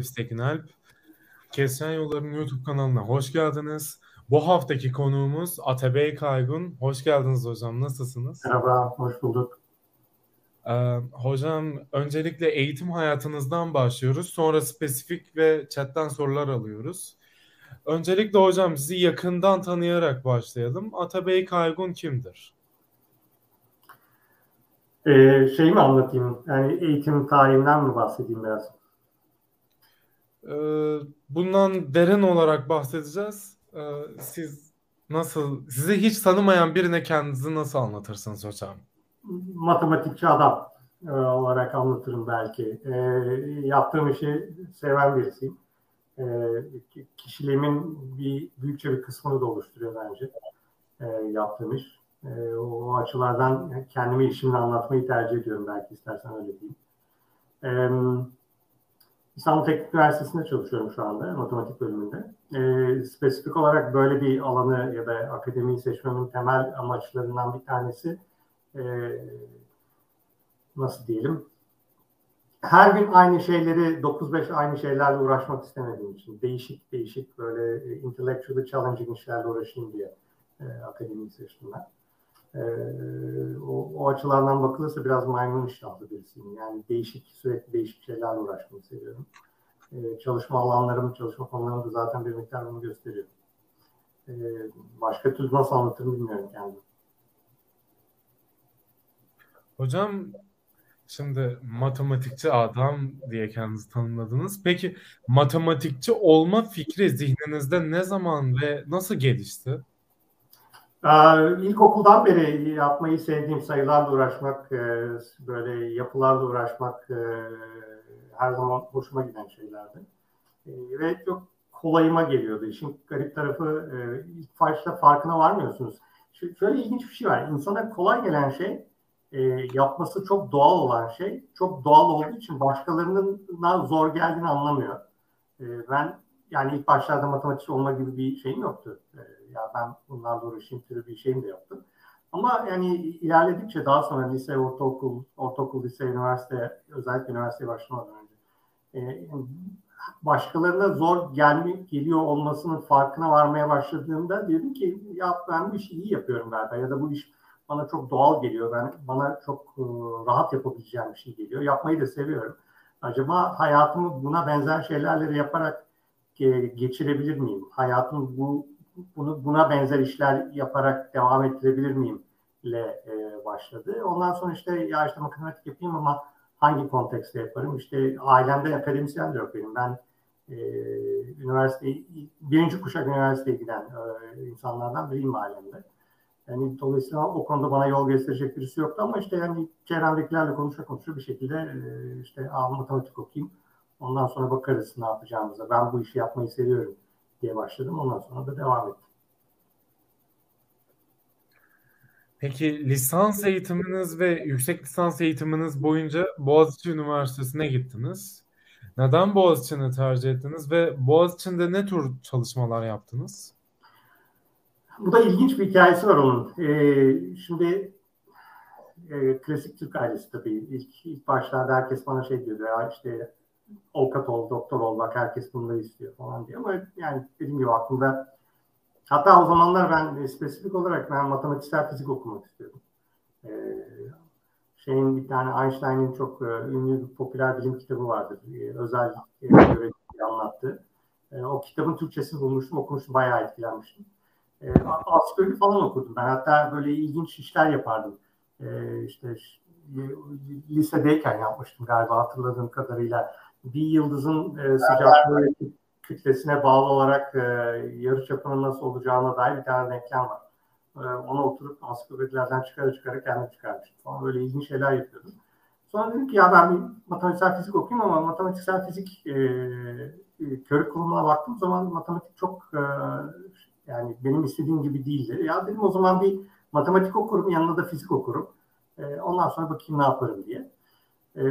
Fevzi Tekinalp. Kesen Yolların YouTube kanalına hoş geldiniz. Bu haftaki konuğumuz Atabey Kaygun. Hoş geldiniz hocam. Nasılsınız? Merhaba, hoş bulduk. Ee, hocam öncelikle eğitim hayatınızdan başlıyoruz. Sonra spesifik ve chatten sorular alıyoruz. Öncelikle hocam sizi yakından tanıyarak başlayalım. Atabey Kaygun kimdir? Ee, şey mi anlatayım? Yani eğitim tarihinden mi bahsedeyim biraz? Ee, bundan derin olarak bahsedeceğiz. Ee, siz nasıl, sizi hiç tanımayan birine kendinizi nasıl anlatırsınız hocam? Matematikçi adam e, olarak anlatırım belki. E, yaptığım işi seven birisiyim. E, kişiliğimin bir büyükçe bir kısmını da oluşturuyor bence e, yaptığım iş. E, o açılardan kendimi işimle anlatmayı tercih ediyorum belki istersen öyle diyeyim. E, İstanbul Teknik Üniversitesi'nde çalışıyorum şu anda matematik bölümünde. E, spesifik olarak böyle bir alanı ya da akademiyi seçmemin temel amaçlarından bir tanesi e, nasıl diyelim her gün aynı şeyleri 9-5 aynı şeylerle uğraşmak istemediğim için değişik değişik böyle intellectually challenging işlerle uğraşayım diye e, akademiyi seçtim ben. E, o, o açılardan bakılırsa biraz maymun iştahlı birisiyim. Yani değişik, sürekli değişik şeylerle uğraşmayı seviyorum. E, çalışma alanlarım, çalışma konularım da zaten bir miktar bunu gösteriyor. E, başka türlü nasıl anlatırım bilmiyorum kendimi. Hocam şimdi matematikçi adam diye kendinizi tanımladınız. Peki matematikçi olma fikri zihninizde ne zaman ve nasıl gelişti? Ee, ilkokuldan beri yapmayı sevdiğim sayılarla uğraşmak, e, böyle yapılarla uğraşmak e, her zaman hoşuma giden şeylerdi. E, ve çok kolayıma geliyordu. İşin garip tarafı ilk başta farkına varmıyorsunuz. Şöyle ilginç bir şey var. İnsana kolay gelen şey yapması çok doğal olan şey. Çok doğal olduğu için başkalarının zor geldiğini anlamıyor. Ben yani ilk başlarda matematikçi olma gibi bir şeyim yoktu ya ben bunlarla uğraşayım türü bir şeyim de yaptım. Ama yani ilerledikçe daha sonra lise, ortaokul, ortaokul, lise, üniversite, özellikle üniversiteye başlamadan önce e, başkalarına zor gelme, geliyor olmasının farkına varmaya başladığımda dedim ki ya ben bu işi iyi yapıyorum galiba ya da bu iş bana çok doğal geliyor. Ben bana çok e, rahat yapabileceğim bir şey geliyor. Yapmayı da seviyorum. Acaba hayatımı buna benzer şeylerle yaparak e, geçirebilir miyim? Hayatımı bu bunu buna benzer işler yaparak devam ettirebilir miyim ile e, başladı. Ondan sonra işte ya işte matematik yapayım ama hangi kontekste yaparım? İşte ailemde akademisyen de yok benim. Ben e, üniversite birinci kuşak üniversiteye giden e, insanlardan biriyim ailemde. Yani dolayısıyla o konuda bana yol gösterecek birisi yoktu ama işte yani çevremdekilerle konuşa konuşa bir şekilde e, işte matematik okuyayım. Ondan sonra bakarız ne yapacağımıza. Ben bu işi yapmayı seviyorum diye başladım. Ondan sonra da devam ettim. Peki lisans eğitiminiz ve yüksek lisans eğitiminiz boyunca Boğaziçi Üniversitesi'ne gittiniz. Neden Boğaziçi'ni tercih ettiniz ve Boğaziçi'nde ne tür çalışmalar yaptınız? Bu da ilginç bir hikayesi var onun. Ee, şimdi e, klasik Türk ailesi tabii. İlk, ilk başlarda herkes bana şey diyordu ya işte avukat ol, doktor ol bak herkes bunları istiyor falan diye. Ama yani dediğim gibi aklımda hatta o zamanlar ben spesifik olarak ben matematiksel fizik okumak istiyordum. Ee, şeyin bir tane Einstein'in çok e, ünlü bir popüler bilim kitabı vardır. E, özel e, görevi anlattı. E, o kitabın Türkçesini bulmuştum, okumuştum, bayağı etkilenmiştim. E, Ansiklopedi falan okudum. Ben hatta böyle ilginç işler yapardım. E, işte lisedeyken yapmıştım galiba hatırladığım kadarıyla bir yıldızın e, sıcaklığı kütlesine bağlı olarak e, yarı çapının nasıl olacağına dair bir tane denklem var. E, onu oturup ansiklopedilerden çıkarı çıkarı kendim çıkarmıştım falan. Böyle ilginç şeyler yapıyordum. Sonra dedim ki ya ben bir matematiksel fizik okuyayım ama matematiksel fizik e, e, körük kurumuna baktığım zaman matematik çok e, yani benim istediğim gibi değildi. Ya dedim o zaman bir matematik okurum yanında da fizik okurum. E, ondan sonra bakayım ne yaparım diye e,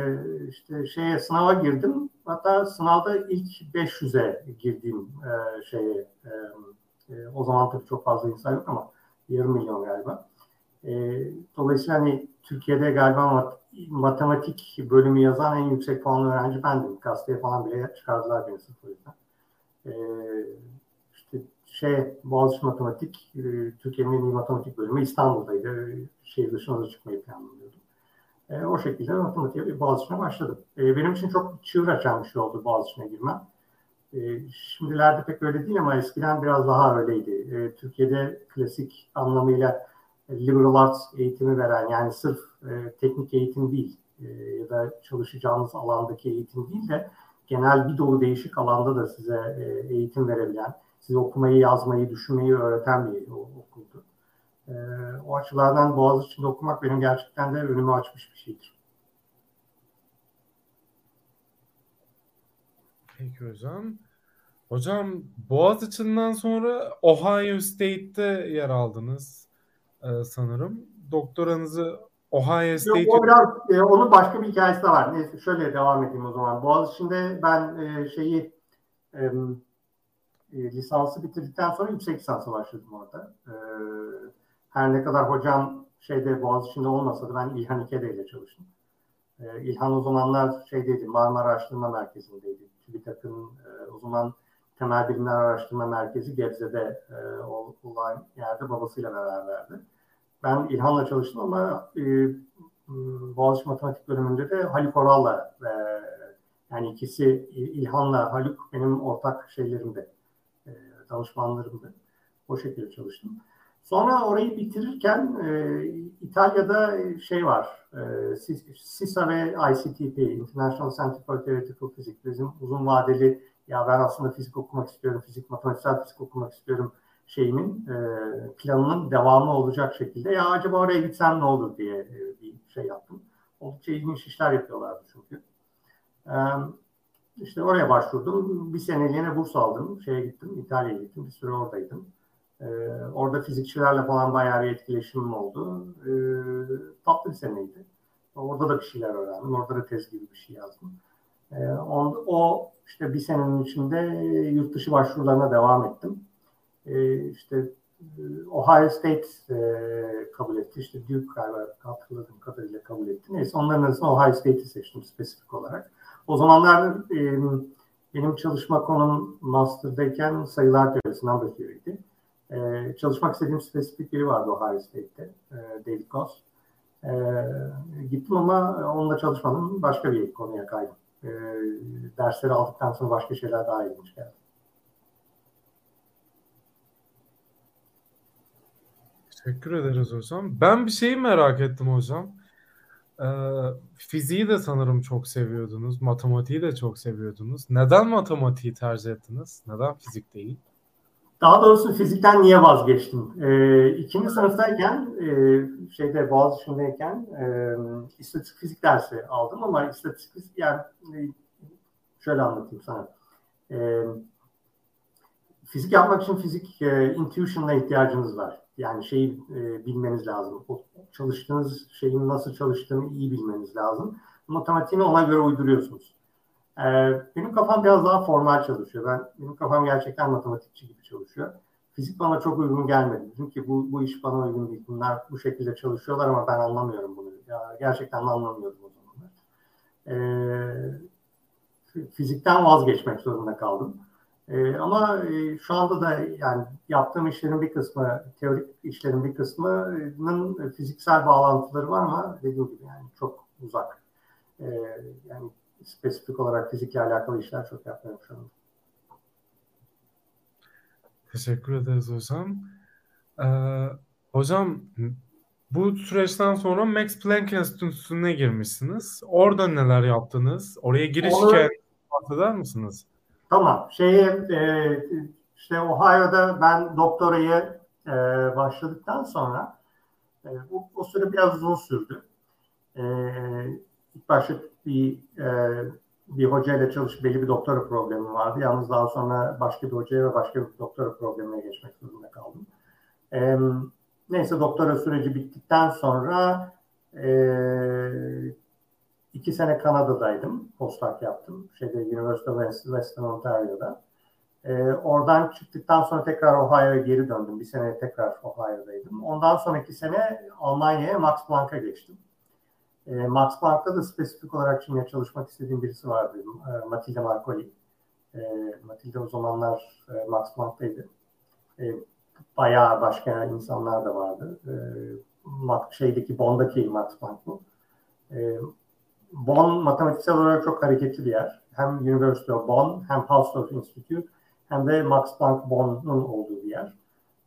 işte şeye sınava girdim. Hatta sınavda ilk 500'e girdiğim e, şeye e, e, o zaman tabii çok fazla insan yok ama yarım milyon galiba. E, dolayısıyla hani Türkiye'de galiba matematik bölümü yazan en yüksek puanlı öğrenci bendim. Gazeteye falan bile çıkardılar beni sırf o yüzden. E, işte şey Boğaziçi Matematik, e, Türkiye'nin en iyi matematik bölümü İstanbul'daydı. Şehir dışına da çıkmayı planlıyordum. E, o şekilde matematiğe Boğaziçi'ne başladım. E, benim için çok çığır açan bir şey oldu Boğaziçi'ne girmem. E, şimdilerde pek öyle değil ama eskiden biraz daha öyleydi. E, Türkiye'de klasik anlamıyla liberal arts eğitimi veren yani sırf e, teknik eğitim değil e, ya da çalışacağınız alandaki eğitim değil de genel bir dolu değişik alanda da size e, eğitim verebilen, size okumayı, yazmayı, düşünmeyi öğreten bir okuldu. E, o açılardan Boğaziçi'nde okumak benim gerçekten de önümü açmış bir şeydir. Peki hocam. Hocam Boğaziçi'nden sonra Ohio State'te yer aldınız e, sanırım. Doktoranızı Ohio State... O biraz, e, onun başka bir hikayesi de var. Neyse şöyle devam edeyim o zaman. Boğaziçi'nde ben e, şeyi e, e, lisansı bitirdikten sonra yüksek lisansa başladım orada. E, her ne kadar hocam şeyde Boğaziçi'nde olmasa da ben İlhan İkede çalıştım. E, İlhan o zamanlar şeydeydi, Marmara Araştırma Merkezi'ndeydi. TÜBİTAK'ın e, o zaman Temel Bilimler Araştırma Merkezi Gebze'de e, olan yerde babasıyla beraberdi. Ben İlhan'la çalıştım ama e, Boğaziçi Matematik bölümünde de Haluk Oral'la e, yani ikisi İlhan'la Haluk benim ortak şeylerimde, e, danışmanlarımdı. O şekilde çalıştım. Sonra orayı bitirirken e, İtalya'da şey var, e, SISA ve ICTP, International for Theoretical Physics, bizim uzun vadeli ya ben aslında fizik okumak istiyorum, fizik, matematiksel fizik okumak istiyorum şeyimin e, planının devamı olacak şekilde ya acaba oraya gitsem ne olur diye e, bir şey yaptım. Oldukça ilginç işler yapıyorlardı çünkü. E, işte oraya başvurdum. Bir seneliğine burs aldım. Şeye gittim, İtalya'ya gittim. Bir süre oradaydım. E, orada fizikçilerle falan bayağı bir etkileşimim oldu. E, tatlı bir seneydi. Orada da bir şeyler öğrendim. Orada da tez gibi bir şey yazdım. E, on, o işte bir senenin içinde yurt dışı başvurularına devam ettim. E, işte Ohio State e, kabul etti. İşte Duke galiba hatırladığım kadarıyla kabul etti. Neyse onların arasında Ohio State'i seçtim spesifik olarak. O zamanlar e, benim çalışma konum master'dayken sayılar teorisi, number theory'di. E, çalışmak istediğim spesifik biri vardı Ohio State'te, e, David Goss. E, gittim ama onunla çalışmadım. Başka bir konuya kaydım. E, dersleri aldıktan sonra başka şeyler daha ilginç geldi. Teşekkür ederiz hocam. Ben bir şeyi merak ettim hocam. Ee, fiziği de sanırım çok seviyordunuz. Matematiği de çok seviyordunuz. Neden matematiği tercih ettiniz? Neden fizik değil? Daha doğrusu fizikten niye vazgeçtim? Ee, ikinci sınıftayken e, şeyde Boğaziçi'ndeyken e, istatistik fizik dersi aldım ama istatistik fizik yani e, şöyle anlatayım sana. E, fizik yapmak için fizik e, intuition'la ihtiyacınız var. Yani şeyi e, bilmeniz lazım. O çalıştığınız şeyin nasıl çalıştığını iyi bilmeniz lazım. Matematiğini ona göre uyduruyorsunuz. E, benim kafam biraz daha formal çalışıyor. Ben Benim kafam gerçekten matematikçi gibi çalışıyor. Fizik bana çok uygun gelmedi. Çünkü bu, bu iş bana uygun değil. Bunlar bu şekilde çalışıyorlar ama ben anlamıyorum bunu. Ya, gerçekten anlamıyordum o zamanlar. E, fizikten vazgeçmek zorunda kaldım. E, ama e, şu anda da yani yaptığım işlerin bir kısmı, teorik işlerin bir kısmının fiziksel bağlantıları var ama dediğim gibi yani çok uzak. E, yani spesifik olarak fizikle alakalı işler çok yapmıyorum şu anda. Teşekkür ederiz hocam. Ee, hocam bu süreçten sonra Max Planck Enstitüsü'ne girmişsiniz. Orada neler yaptınız? Oraya giriş Onu... hikayenizi bahseder misiniz? Tamam. Şeyi e, işte Ohio'da ben doktorayı e, başladıktan sonra e, bu, o süre biraz uzun sürdü. E, ilk başta bir e, bir hocayla çalışıp belli bir doktora problemi vardı. Yalnız daha sonra başka bir hocaya ve başka bir doktora problemine geçmek zorunda kaldım. E, neyse doktora süreci bittikten sonra e, iki sene Kanada'daydım. Postdoc yaptım. Şeyde University of Western Ontario'da. E, oradan çıktıktan sonra tekrar Ohio'ya geri döndüm. Bir sene tekrar Ohio'daydım. Ondan sonraki sene Almanya'ya Max Planck'a geçtim. E, Max Planck'ta da spesifik olarak Çin'le çalışmak istediğim birisi vardı. E, Matilde Marcoli. E, Matilde o zamanlar e, Max Planck'taydı. E, bayağı başka insanlar da vardı. E, şeydeki Bonn'daki Max Planck bu. E, Bonn matematiksel olarak çok hareketli bir yer. Hem University of Bonn hem Hausdorff Institute hem de Max Planck Bonn'un olduğu bir yer.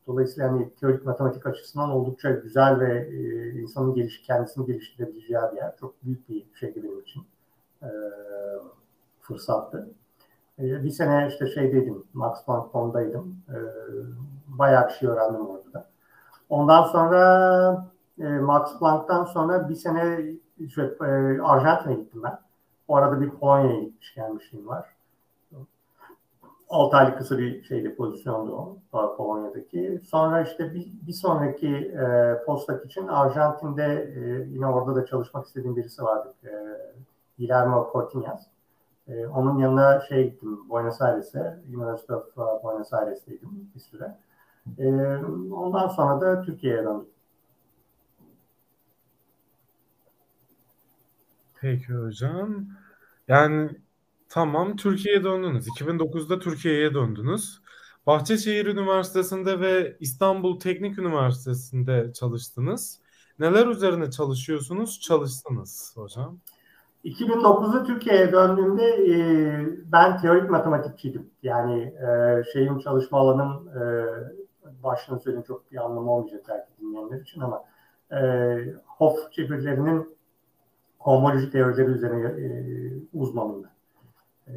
Dolayısıyla hani teorik matematik açısından oldukça güzel ve e, insanın geliş, kendisini geliştirebileceği bir yer. Çok büyük bir şeydi benim için. E, fırsattı. E, bir sene işte şeydeydim, Max Planck Bonn'daydım. E, bayağı bir şey öğrendim orada da. Ondan sonra e, Max Planck'tan sonra bir sene şey, e, Arjantin'e gittim ben. O arada bir Polonya'ya gitmiş gelmişliğim var. 6 aylık kısa bir şeyde pozisyondu o Polonya'daki. Sonra işte bir, bir sonraki e, postak için Arjantin'de e, yine orada da çalışmak istediğim birisi vardı. E, Guillermo Cortinas. E, onun yanına şey gittim Buenos Aires'e. University of uh, Buenos Aires'teydim bir süre. E, ondan sonra da Türkiye'ye döndüm. Peki hocam. Yani tamam Türkiye'ye döndünüz. 2009'da Türkiye'ye döndünüz. Bahçeşehir Üniversitesi'nde ve İstanbul Teknik Üniversitesi'nde çalıştınız. Neler üzerine çalışıyorsunuz, çalıştınız hocam? 2009'da Türkiye'ye döndüğümde e, ben teorik matematikçiydim. Yani e, şeyin çalışma alanım e, başını söyleyeyim çok bir anlamı olmayacak belki dinleyenler için ama e, Hof çevirilerinin homoloji teorileri üzerine e, uzmanım E,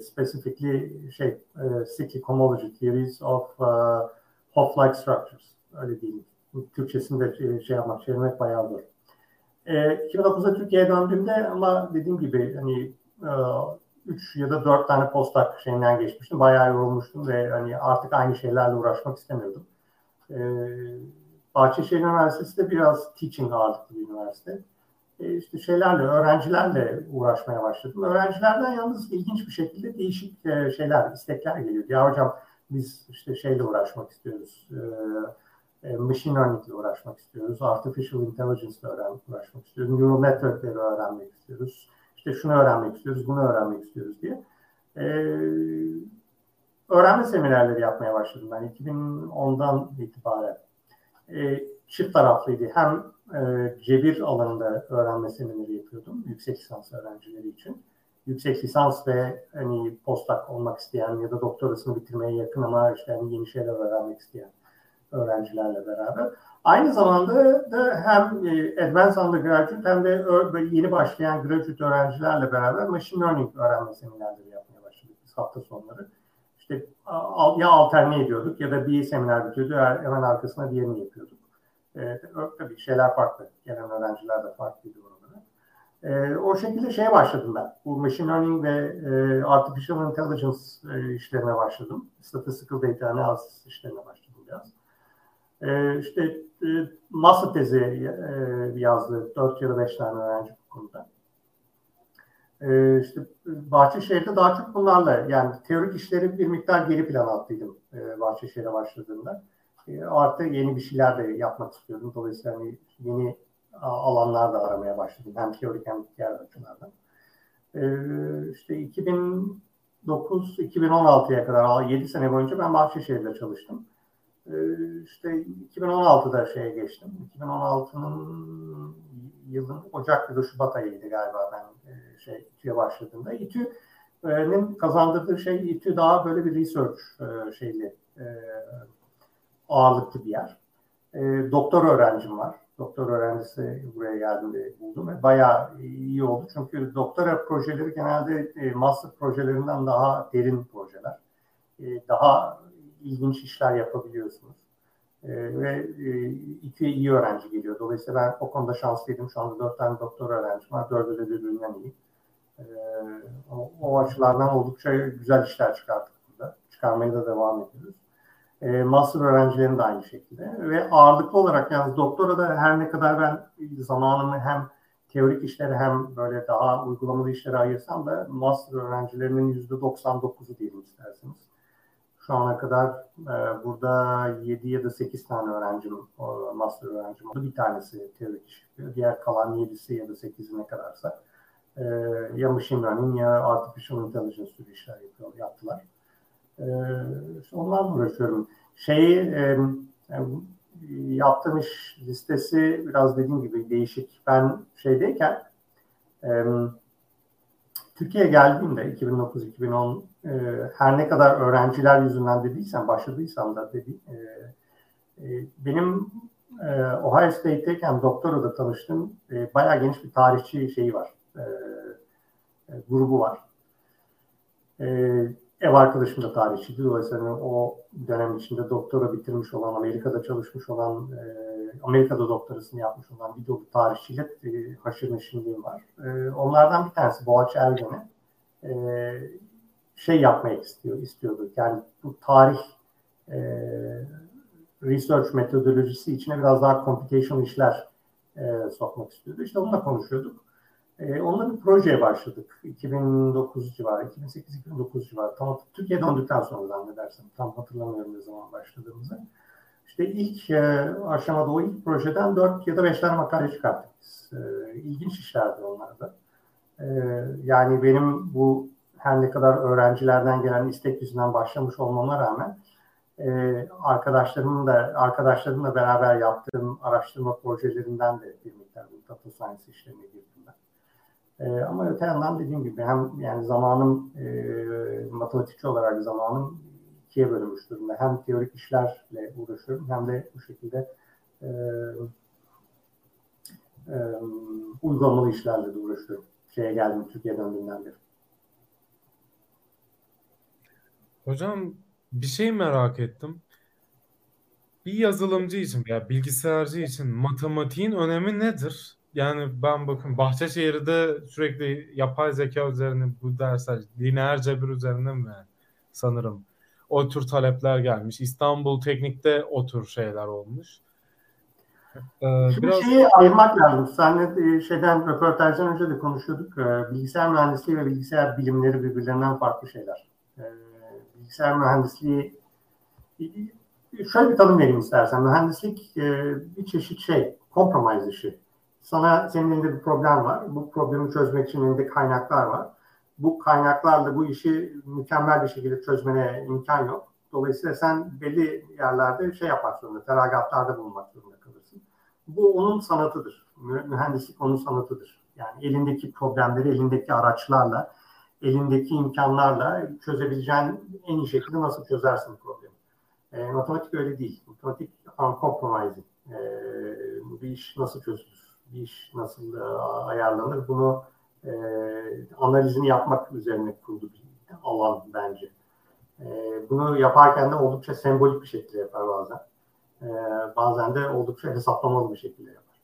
specifically şey, e, cyclic homology theories of uh, Hopf-like structures. Öyle diyeyim. Türkçesinde şey, şey yapmak, çevirmek bayağı zor. E, 2009'da Türkiye'ye döndüğümde ama dediğim gibi hani e, 3 ya da 4 tane postak şeyinden geçmiştim. Bayağı yorulmuştum ve hani artık aynı şeylerle uğraşmak istemiyordum. E, Bahçeşehir Üniversitesi de biraz teaching ağırlıklı bir üniversite. E, işte şeylerle, öğrencilerle uğraşmaya başladım. Öğrencilerden yalnız ilginç bir şekilde değişik e, şeyler, istekler geliyor. Ya hocam biz işte şeyle uğraşmak istiyoruz. E, machine learning ile uğraşmak istiyoruz. Artificial intelligence ile uğraşmak istiyoruz. Neural network'leri öğrenmek istiyoruz. İşte şunu öğrenmek istiyoruz, bunu öğrenmek istiyoruz diye. öğrenme seminerleri yapmaya başladım ben 2010'dan itibaren. çift taraflıydı. Hem e, cebir alanında öğrenme semineri yapıyordum yüksek lisans öğrencileri için. Yüksek lisans ve hani postdoc olmak isteyen ya da doktorasını bitirmeye yakın ama işte hani yeni şeyler öğrenmek isteyen öğrencilerle beraber. Aynı zamanda da hem e, advanced undergraduate hem de yeni başlayan graduate öğrencilerle beraber machine learning öğrenme seminerleri yapmaya başladık biz hafta sonları. İşte ya alterne ediyorduk ya da bir seminer bitiyordu hemen arkasına diğerini yapıyorduk. E, tabii şeyler farklı. Gelen öğrenciler de farklıydı oralara. E, o şekilde şeye başladım ben. Bu machine learning ve e, artificial intelligence e, işlerine başladım. Statistical data analysis işlerine başladım biraz. E, işte e, master tezi e, yazdı. Dört ya da beş tane öğrenci bu konuda. E, işte Bahçeşehir'de daha çok bunlarla yani teorik işleri bir miktar geri plan attıydım e, Bahçeşehir'e başladığımda. E, artı yeni bir şeyler de yapmak istiyordum. Dolayısıyla hani yeni alanlar da aramaya başladım. Hem teorik hem diğer açılardan. Ee, işte 2009-2016'ya kadar 7 sene boyunca ben Bahçeşehir'de çalıştım. Ee, işte 2016'da şeye geçtim. 2016'nın yılın Ocak ya da Şubat ayıydı galiba ben e, şey İTÜ'ye başladığımda. İTÜ'nin kazandırdığı şey İTÜ daha böyle bir research e, şeyli e, ağırlıklı bir yer. E, doktor öğrencim var. Doktor öğrencisi buraya geldiğimde buldum ve bayağı iyi oldu. Çünkü doktora projeleri genelde e, master projelerinden daha derin projeler. E, daha ilginç işler yapabiliyorsunuz. E, ve e, iki iyi öğrenci geliyor. Dolayısıyla ben o konuda şanslıydım. Şu anda dört tane doktor öğrencim var. Dördü de birbirinden iyi. E, o, o açılardan oldukça güzel işler çıkarttık burada. Çıkarmaya da devam ediyoruz. E, master öğrencilerin de aynı şekilde. Ve ağırlıklı olarak yani doktora da her ne kadar ben zamanımı hem teorik işlere hem böyle daha uygulamalı işlere ayırsam da master öğrencilerinin yüzde 99'u diyelim isterseniz. Şu ana kadar e, burada 7 ya da 8 tane öğrencim, master öğrencim oldu. Bir tanesi teorik iş yapıyor. Diğer kalan 7'si ya da 8'i ne kadarsa e, ya machine learning ya artificial intelligence gibi işler yapıyor, yaptılar. E, onlarla uğraşıyorum. Şey, e, yaptığım iş listesi biraz dediğim gibi değişik. Ben şeydeyken e, Türkiye'ye geldiğimde 2009-2010 e, her ne kadar öğrenciler yüzünden dediysem, başladıysam da dedi, e, e, benim e, Ohio State'teyken doktora tanıştım. E, bayağı geniş bir tarihçi şeyi var, e, e, grubu var. E, ev arkadaşım da tarihçiydi. Dolayısıyla o dönem içinde doktora bitirmiş olan, Amerika'da çalışmış olan, e, Amerika'da doktorasını yapmış olan bir dolu tarihçiyle e, haşır neşirliğim var. E, onlardan bir tanesi Boğaç Ergen'e şey yapmak istiyor, istiyordu. Yani bu tarih research metodolojisi içine biraz daha computation işler sokmak istiyordu. İşte onunla konuşuyorduk. E, onunla bir projeye başladık. 2009 civarı, 2008-2009 civarı. Tam Türkiye döndükten sonra zannedersem. Tam hatırlamıyorum ne zaman başladığımızı. İşte ilk e, aşamada o ilk projeden 4 ya da 5 tane makale çıkarttık biz. E, ilginç işlerdi onlar da. E, yani benim bu her ne kadar öğrencilerden gelen istek yüzünden başlamış olmama rağmen e, arkadaşlarımın da arkadaşlarımla beraber yaptığım araştırma projelerinden de bir miktar bu data science işlerine girdim. E, ama öte yandan dediğim gibi hem yani zamanım e, matematikçi olarak zamanım ikiye bölünmüş durumda. Hem teorik işlerle uğraşıyorum hem de bu şekilde e, e, uygulamalı işlerle de uğraşıyorum. Şeye geldim Türkiye döndüğümden beri. Hocam bir şey merak ettim. Bir yazılımcı için veya bilgisayarcı için matematiğin önemi nedir? Yani ben bakın Bahçeşehir'de sürekli yapay zeka üzerine bu dersler lineer cebir üzerine mi sanırım o tür talepler gelmiş. İstanbul Teknik'te o tür şeyler olmuş. Ee, Şimdi biraz... şeyi ayırmak lazım. Seninle e, şeyden röportajdan önce de konuşuyorduk. Ee, bilgisayar mühendisliği ve bilgisayar bilimleri birbirlerinden farklı şeyler. Ee, bilgisayar mühendisliği şöyle bir tanım vereyim istersen. Mühendislik e, bir çeşit şey, compromise işi. Sana senin elinde bir problem var. Bu problemi çözmek için elinde kaynaklar var. Bu kaynaklarla bu işi mükemmel bir şekilde çözmene imkan yok. Dolayısıyla sen belli yerlerde şey yapmak zorunda, feragatlarda bulunmak zorunda kalırsın. Bu onun sanatıdır. Mühendislik onun sanatıdır. Yani elindeki problemleri elindeki araçlarla elindeki imkanlarla çözebileceğin en iyi şekilde nasıl çözersin problemi. E, matematik öyle değil. Matematik uncompromising. E, bir iş nasıl çözülür? İş nasıl ayarlanır? Bunu e, analizini yapmak üzerine kurulu bir alan bence. E, bunu yaparken de oldukça sembolik bir şekilde yapar bazen. E, bazen de oldukça hesaplamalı bir şekilde yapar.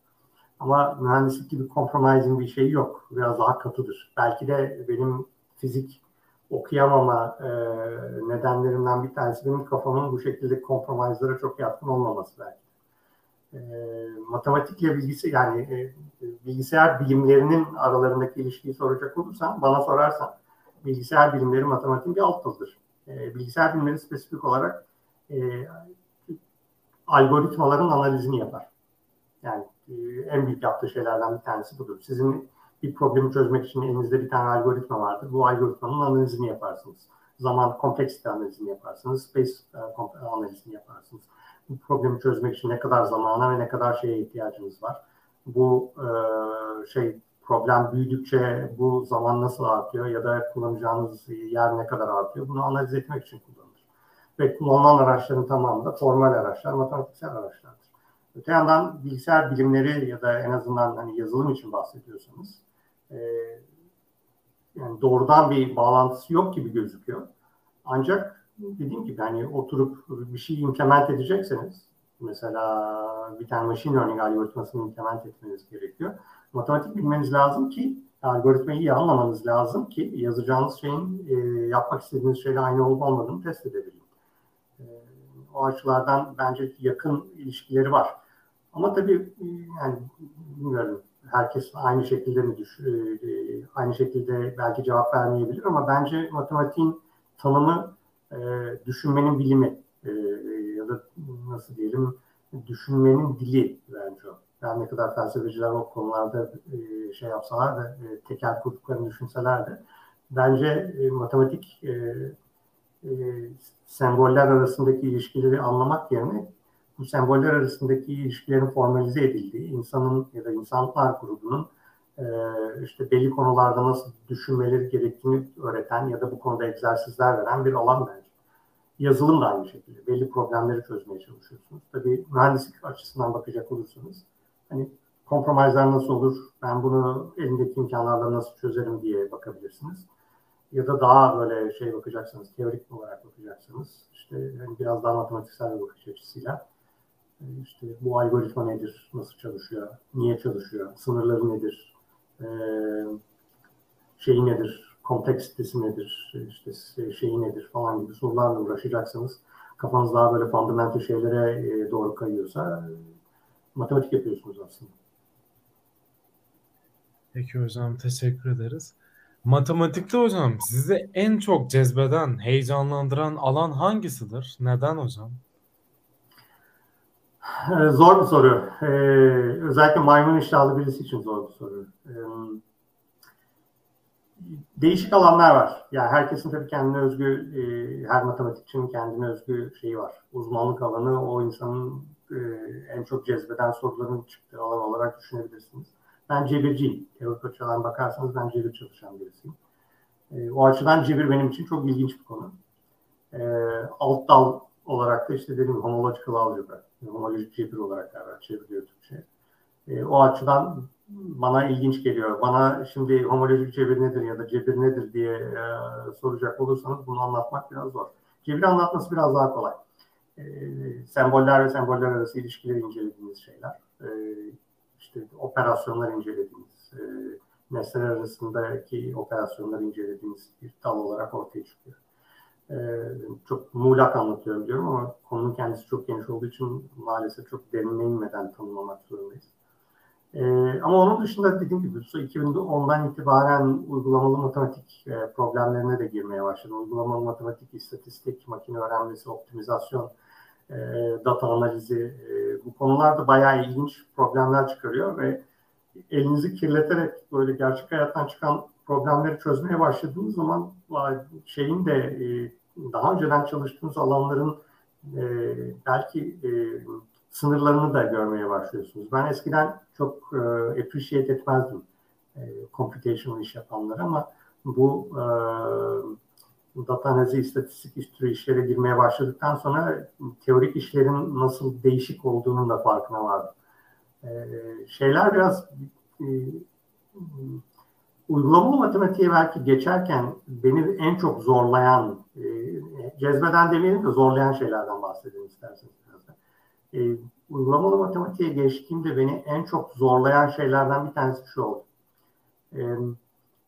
Ama mühendislik gibi compromising bir şey yok. Biraz daha katıdır. Belki de benim fizik okuyamama e, nedenlerinden bir tanesi benim kafamın bu şekilde kompromislara çok yatkın olmaması belki. E, matematikle bilgisi yani e, bilgisayar bilimlerinin aralarındaki ilişkiyi soracak olursan bana sorarsan bilgisayar bilimleri matematiğin bir alt dalıdır. E, bilgisayar bilimleri spesifik olarak e, algoritmaların analizini yapar. Yani e, en büyük yaptığı şeylerden bir tanesi budur. Sizin bir problemi çözmek için elinizde bir tane algoritma vardır. Bu algoritmanın analizini yaparsınız. Zaman kompleksite analizini yaparsınız. Space e, analizini yaparsınız. Bu problemi çözmek için ne kadar zamana ve ne kadar şeye ihtiyacınız var. Bu e, şey problem büyüdükçe bu zaman nasıl artıyor ya da kullanacağınız yer ne kadar artıyor. Bunu analiz etmek için kullanılır. Ve kullanılan araçların tamamı da formal araçlar, matematiksel araçlardır. Öte yandan bilgisayar bilimleri ya da en azından hani yazılım için bahsediyorsanız e, yani doğrudan bir bağlantısı yok gibi gözüküyor. Ancak dediğim gibi hani oturup bir şey implement edecekseniz mesela bir tane machine learning algoritmasını implement etmeniz gerekiyor. Matematik bilmeniz lazım ki algoritmayı iyi anlamanız lazım ki yazacağınız şeyin e, yapmak istediğiniz şeyle aynı olup olmadığını test edebilin. E, o açılardan bence yakın ilişkileri var. Ama tabii yani bilmiyorum herkes aynı şekilde mi düş, e, e, aynı şekilde belki cevap vermeyebilir ama bence matematiğin tanımı e, düşünmenin bilimi e, ya da nasıl diyelim düşünmenin dili bence o. Yani ne kadar felsefeciler o konularda e, şey yapsalar da e, tekel kurduklarını düşünseler de bence e, matematik e, e, semboller arasındaki ilişkileri anlamak yerine bu semboller arasındaki ilişkilerin formalize edildiği, insanın ya da insanlar grubunun e, işte belli konularda nasıl düşünmeleri gerektiğini öğreten ya da bu konuda egzersizler veren bir alan bence. Yazılım da aynı şekilde. Belli problemleri çözmeye çalışıyorsunuz. Tabii mühendislik açısından bakacak olursanız hani kompromisler nasıl olur, ben bunu elimdeki imkanlarla nasıl çözerim diye bakabilirsiniz. Ya da daha böyle şey bakacaksınız, teorik olarak bakacaksınız. İşte yani biraz daha matematiksel bir bakış açısıyla e, işte bu algoritma nedir, nasıl çalışıyor, niye çalışıyor, sınırları nedir, ee, şeyi nedir, kompleksitesi nedir, işte şeyi nedir falan gibi sorularla uğraşacaksanız kafanız daha böyle fundamental şeylere e, doğru kayıyorsa matematik yapıyorsunuz aslında. Peki hocam teşekkür ederiz. Matematikte hocam sizi en çok cezbeden, heyecanlandıran alan hangisidir? Neden hocam? Ee, zor bir soru. Ee, özellikle maymun iştahlı birisi için zor bir soru. Ee, değişik alanlar var. Yani herkesin tabii kendine özgü, e, her matematikçinin kendine özgü şeyi var. Uzmanlık alanı o insanın e, en çok cezbeden soruların çıktığı alan olarak düşünebilirsiniz. Ben cebirciyim. Teorik açıdan bakarsanız ben cebir çalışan birisiyim. E, o açıdan cebir benim için çok ilginç bir konu. E, alt dal olarak da işte dediğim homological algebra, homolojik cebir olarak galiba çevriliyor Türkçe. E, o açıdan bana ilginç geliyor. Bana şimdi homolojik cebir nedir ya da cebir nedir diye e, soracak olursanız bunu anlatmak biraz zor. Cebir anlatması biraz daha kolay. E, semboller ve semboller arası ilişkileri incelediğimiz şeyler. E, işte operasyonlar incelediğimiz, e, nesneler arasındaki operasyonları incelediğimiz bir dal olarak ortaya çıkıyor. E, çok muğlak anlatıyorum diyorum ama konunun kendisi çok geniş olduğu için maalesef çok derinine inmeden tanımlamak zorundayız. E, ama onun dışında dediğim gibi 2010'dan itibaren uygulamalı matematik e, problemlerine de girmeye başladım. Uygulamalı matematik, istatistik, makine öğrenmesi, optimizasyon, e, data analizi e, bu konularda bayağı ilginç problemler çıkarıyor ve elinizi kirleterek böyle gerçek hayattan çıkan problemleri çözmeye başladığınız zaman şeyin de e, daha önceden çalıştığınız alanların e, belki e, sınırlarını da görmeye başlıyorsunuz. Ben eskiden çok e, appreciate etmezdim e, computational iş yapanları ama bu e, data analizi, istatistik türü işlere girmeye başladıktan sonra teorik işlerin nasıl değişik olduğunun da farkına vardım. E, şeyler biraz e, uygulamalı matematiğe belki geçerken beni en çok zorlayan, e, cezbeden demeyelim de zorlayan şeylerden bahsedelim isterseniz biraz. E, uygulamalı matematiğe geçtiğimde beni en çok zorlayan şeylerden bir tanesi şu oldu. E,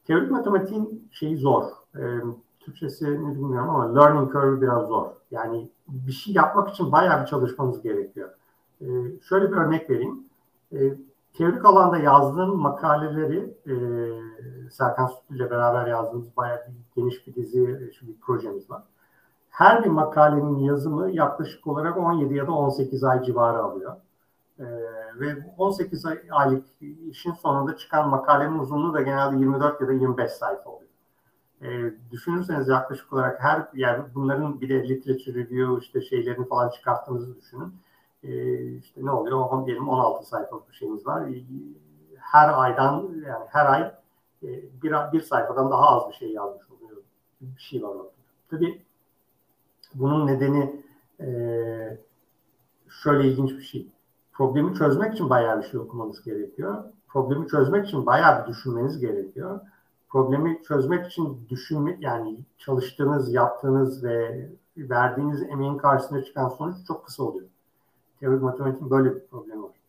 teorik matematiğin şeyi zor. E, Türkçesi ne bilmiyorum ama learning curve biraz zor. Yani bir şey yapmak için bayağı bir çalışmanız gerekiyor. E, şöyle bir örnek vereyim. E, teorik alanda yazdığım makaleleri e, Serkan Sütlü ile beraber yazdığımız bayağı bir geniş bir dizi bir projemiz var. Her bir makalenin yazımı yaklaşık olarak 17 ya da 18 ay civarı alıyor. E, ve 18 ay, aylık işin sonunda çıkan makalenin uzunluğu da genelde 24 ya da 25 sayfa oluyor. E, düşünürseniz yaklaşık olarak her yani bunların bir de literature review işte şeylerini falan çıkarttığınızı düşünün e, işte ne oluyor? Diyelim 16 sayfalık bir şeyimiz var. Ee, her aydan yani her ay e, bir, bir sayfadan daha az bir şey yazmış oluyor. Bir şey var orada. Tabii bunun nedeni e, şöyle ilginç bir şey. Problemi çözmek için bayağı bir şey okumanız gerekiyor. Problemi çözmek için bayağı bir düşünmeniz gerekiyor. Problemi çözmek için düşünme yani çalıştığınız, yaptığınız ve verdiğiniz emeğin karşısına çıkan sonuç çok kısa oluyor. Teorik matematiğin böyle bir problemi var.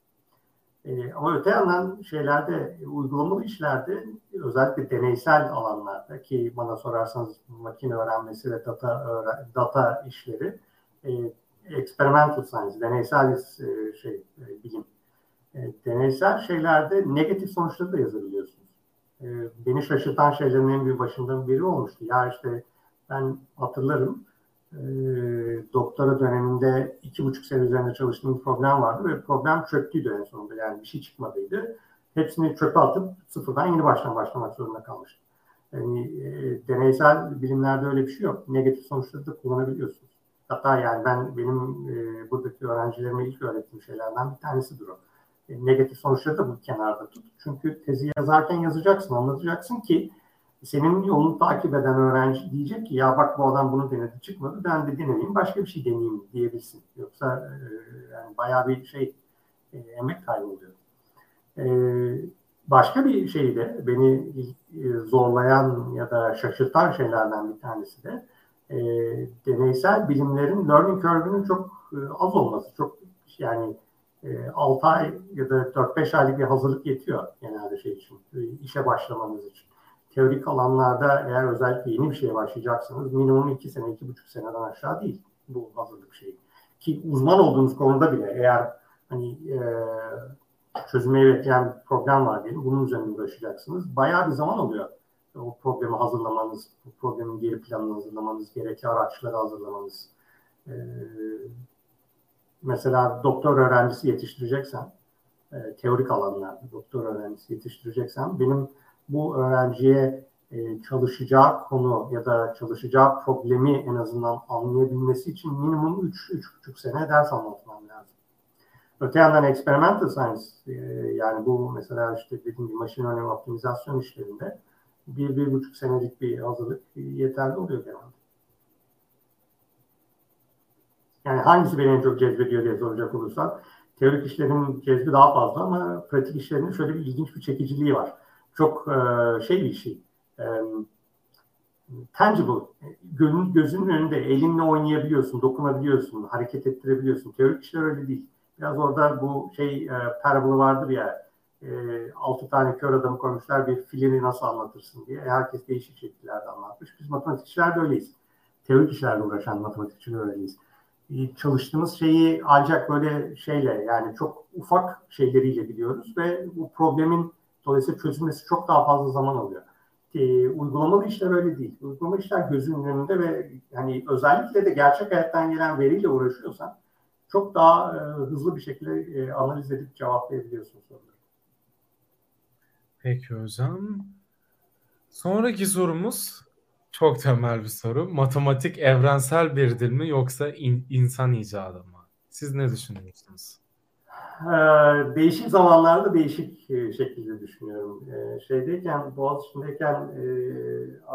E, ama öte yandan şeylerde, uygulamalı işlerde özellikle deneysel alanlarda ki bana sorarsanız makine öğrenmesi ve data data işleri e, experimental science, deneysel e, şey e, bilim. E, deneysel şeylerde negatif sonuçları da yazabiliyorsunuz. E, beni şaşırtan şeylerin en bir başından biri olmuştu. Ya işte ben hatırlarım e, doktora döneminde iki buçuk sene üzerinde çalıştığım bir problem vardı ve problem çöktüydü en sonunda. Yani bir şey çıkmadıydı. Hepsini çöpe atıp sıfırdan yeni baştan başlamak zorunda kalmıştım. Yani e, deneysel bilimlerde öyle bir şey yok. Negatif sonuçları da kullanabiliyorsunuz. Hatta yani ben benim e, buradaki öğrencilerime ilk öğrettiğim şeylerden bir tanesidir o. E, negatif sonuçları da bu kenarda tut. Çünkü tezi yazarken yazacaksın, anlatacaksın ki senin yolunu takip eden öğrenci diyecek ki ya bak bu adam bunu denedi çıkmadı ben de deneyeyim başka bir şey deneyeyim diyebilsin. Yoksa e, yani bayağı bir şey e, emek kaybı oluyor. E, başka bir şey de beni e, zorlayan ya da şaşırtan şeylerden bir tanesi de e, deneysel bilimlerin learning curve'ünün çok e, az olması. Çok yani e, 6 ay ya da 4-5 aylık bir hazırlık yetiyor genelde şey için, e, işe başlamanız için teorik alanlarda eğer özellikle yeni bir şeye başlayacaksanız minimum iki sene, iki buçuk seneden aşağı değil bu hazırlık şeyi. Ki uzman olduğunuz konuda bile eğer hani e, çözümeyi bekleyen problem var diyelim, bunun üzerine uğraşacaksınız. Bayağı bir zaman oluyor. O problemi hazırlamanız, bu problemin geri planını hazırlamanız, gerekli araçları hazırlamanız. E, mesela doktor öğrencisi yetiştireceksen, e, teorik alanlarda doktor öğrencisi yetiştireceksen benim bu öğrenciye e, çalışacağı konu ya da çalışacağı problemi en azından anlayabilmesi için minimum 3-3,5 sene ders anlatmam lazım. Öte yandan experimental science e, yani bu mesela işte dediğim gibi machine learning optimizasyon işlerinde bir, bir buçuk senelik bir hazırlık yeterli oluyor genelde. Yani hangisi beni en çok cezbediyor diye soracak olursan teorik işlerin cezbi daha fazla ama pratik işlerinin şöyle bir ilginç bir çekiciliği var çok e, şey bir şey. E, tangible. Gözün, gözünün önünde elinle oynayabiliyorsun, dokunabiliyorsun, hareket ettirebiliyorsun. Teorik işler öyle değil. Biraz orada bu şey e, parable vardır ya e, altı tane kör adamı koymuşlar bir filmi nasıl anlatırsın diye. Herkes değişik şekillerde anlatmış. Biz matematikçiler de öyleyiz. Teorik işlerle uğraşan matematikçiler öyleyiz. Çalıştığımız şeyi ancak böyle şeyle yani çok ufak şeyleriyle biliyoruz ve bu problemin Dolayısıyla çözülmesi çok daha fazla zaman alıyor. E, uygulamalı işler öyle değil. Uygulamalı işler gözünün önünde ve yani özellikle de gerçek hayattan gelen veriyle uğraşıyorsan çok daha e, hızlı bir şekilde e, analiz edip cevaplayabiliyorsun soruları. Peki hocam. Sonraki sorumuz çok temel bir soru. Matematik evrensel bir dil mi yoksa in, insan icadı mı? Siz ne düşünüyorsunuz? Ee, değişik zamanlarda değişik e, şekilde düşünüyorum. Ee, şeydeyken, Boğaziçi'ndeyken e,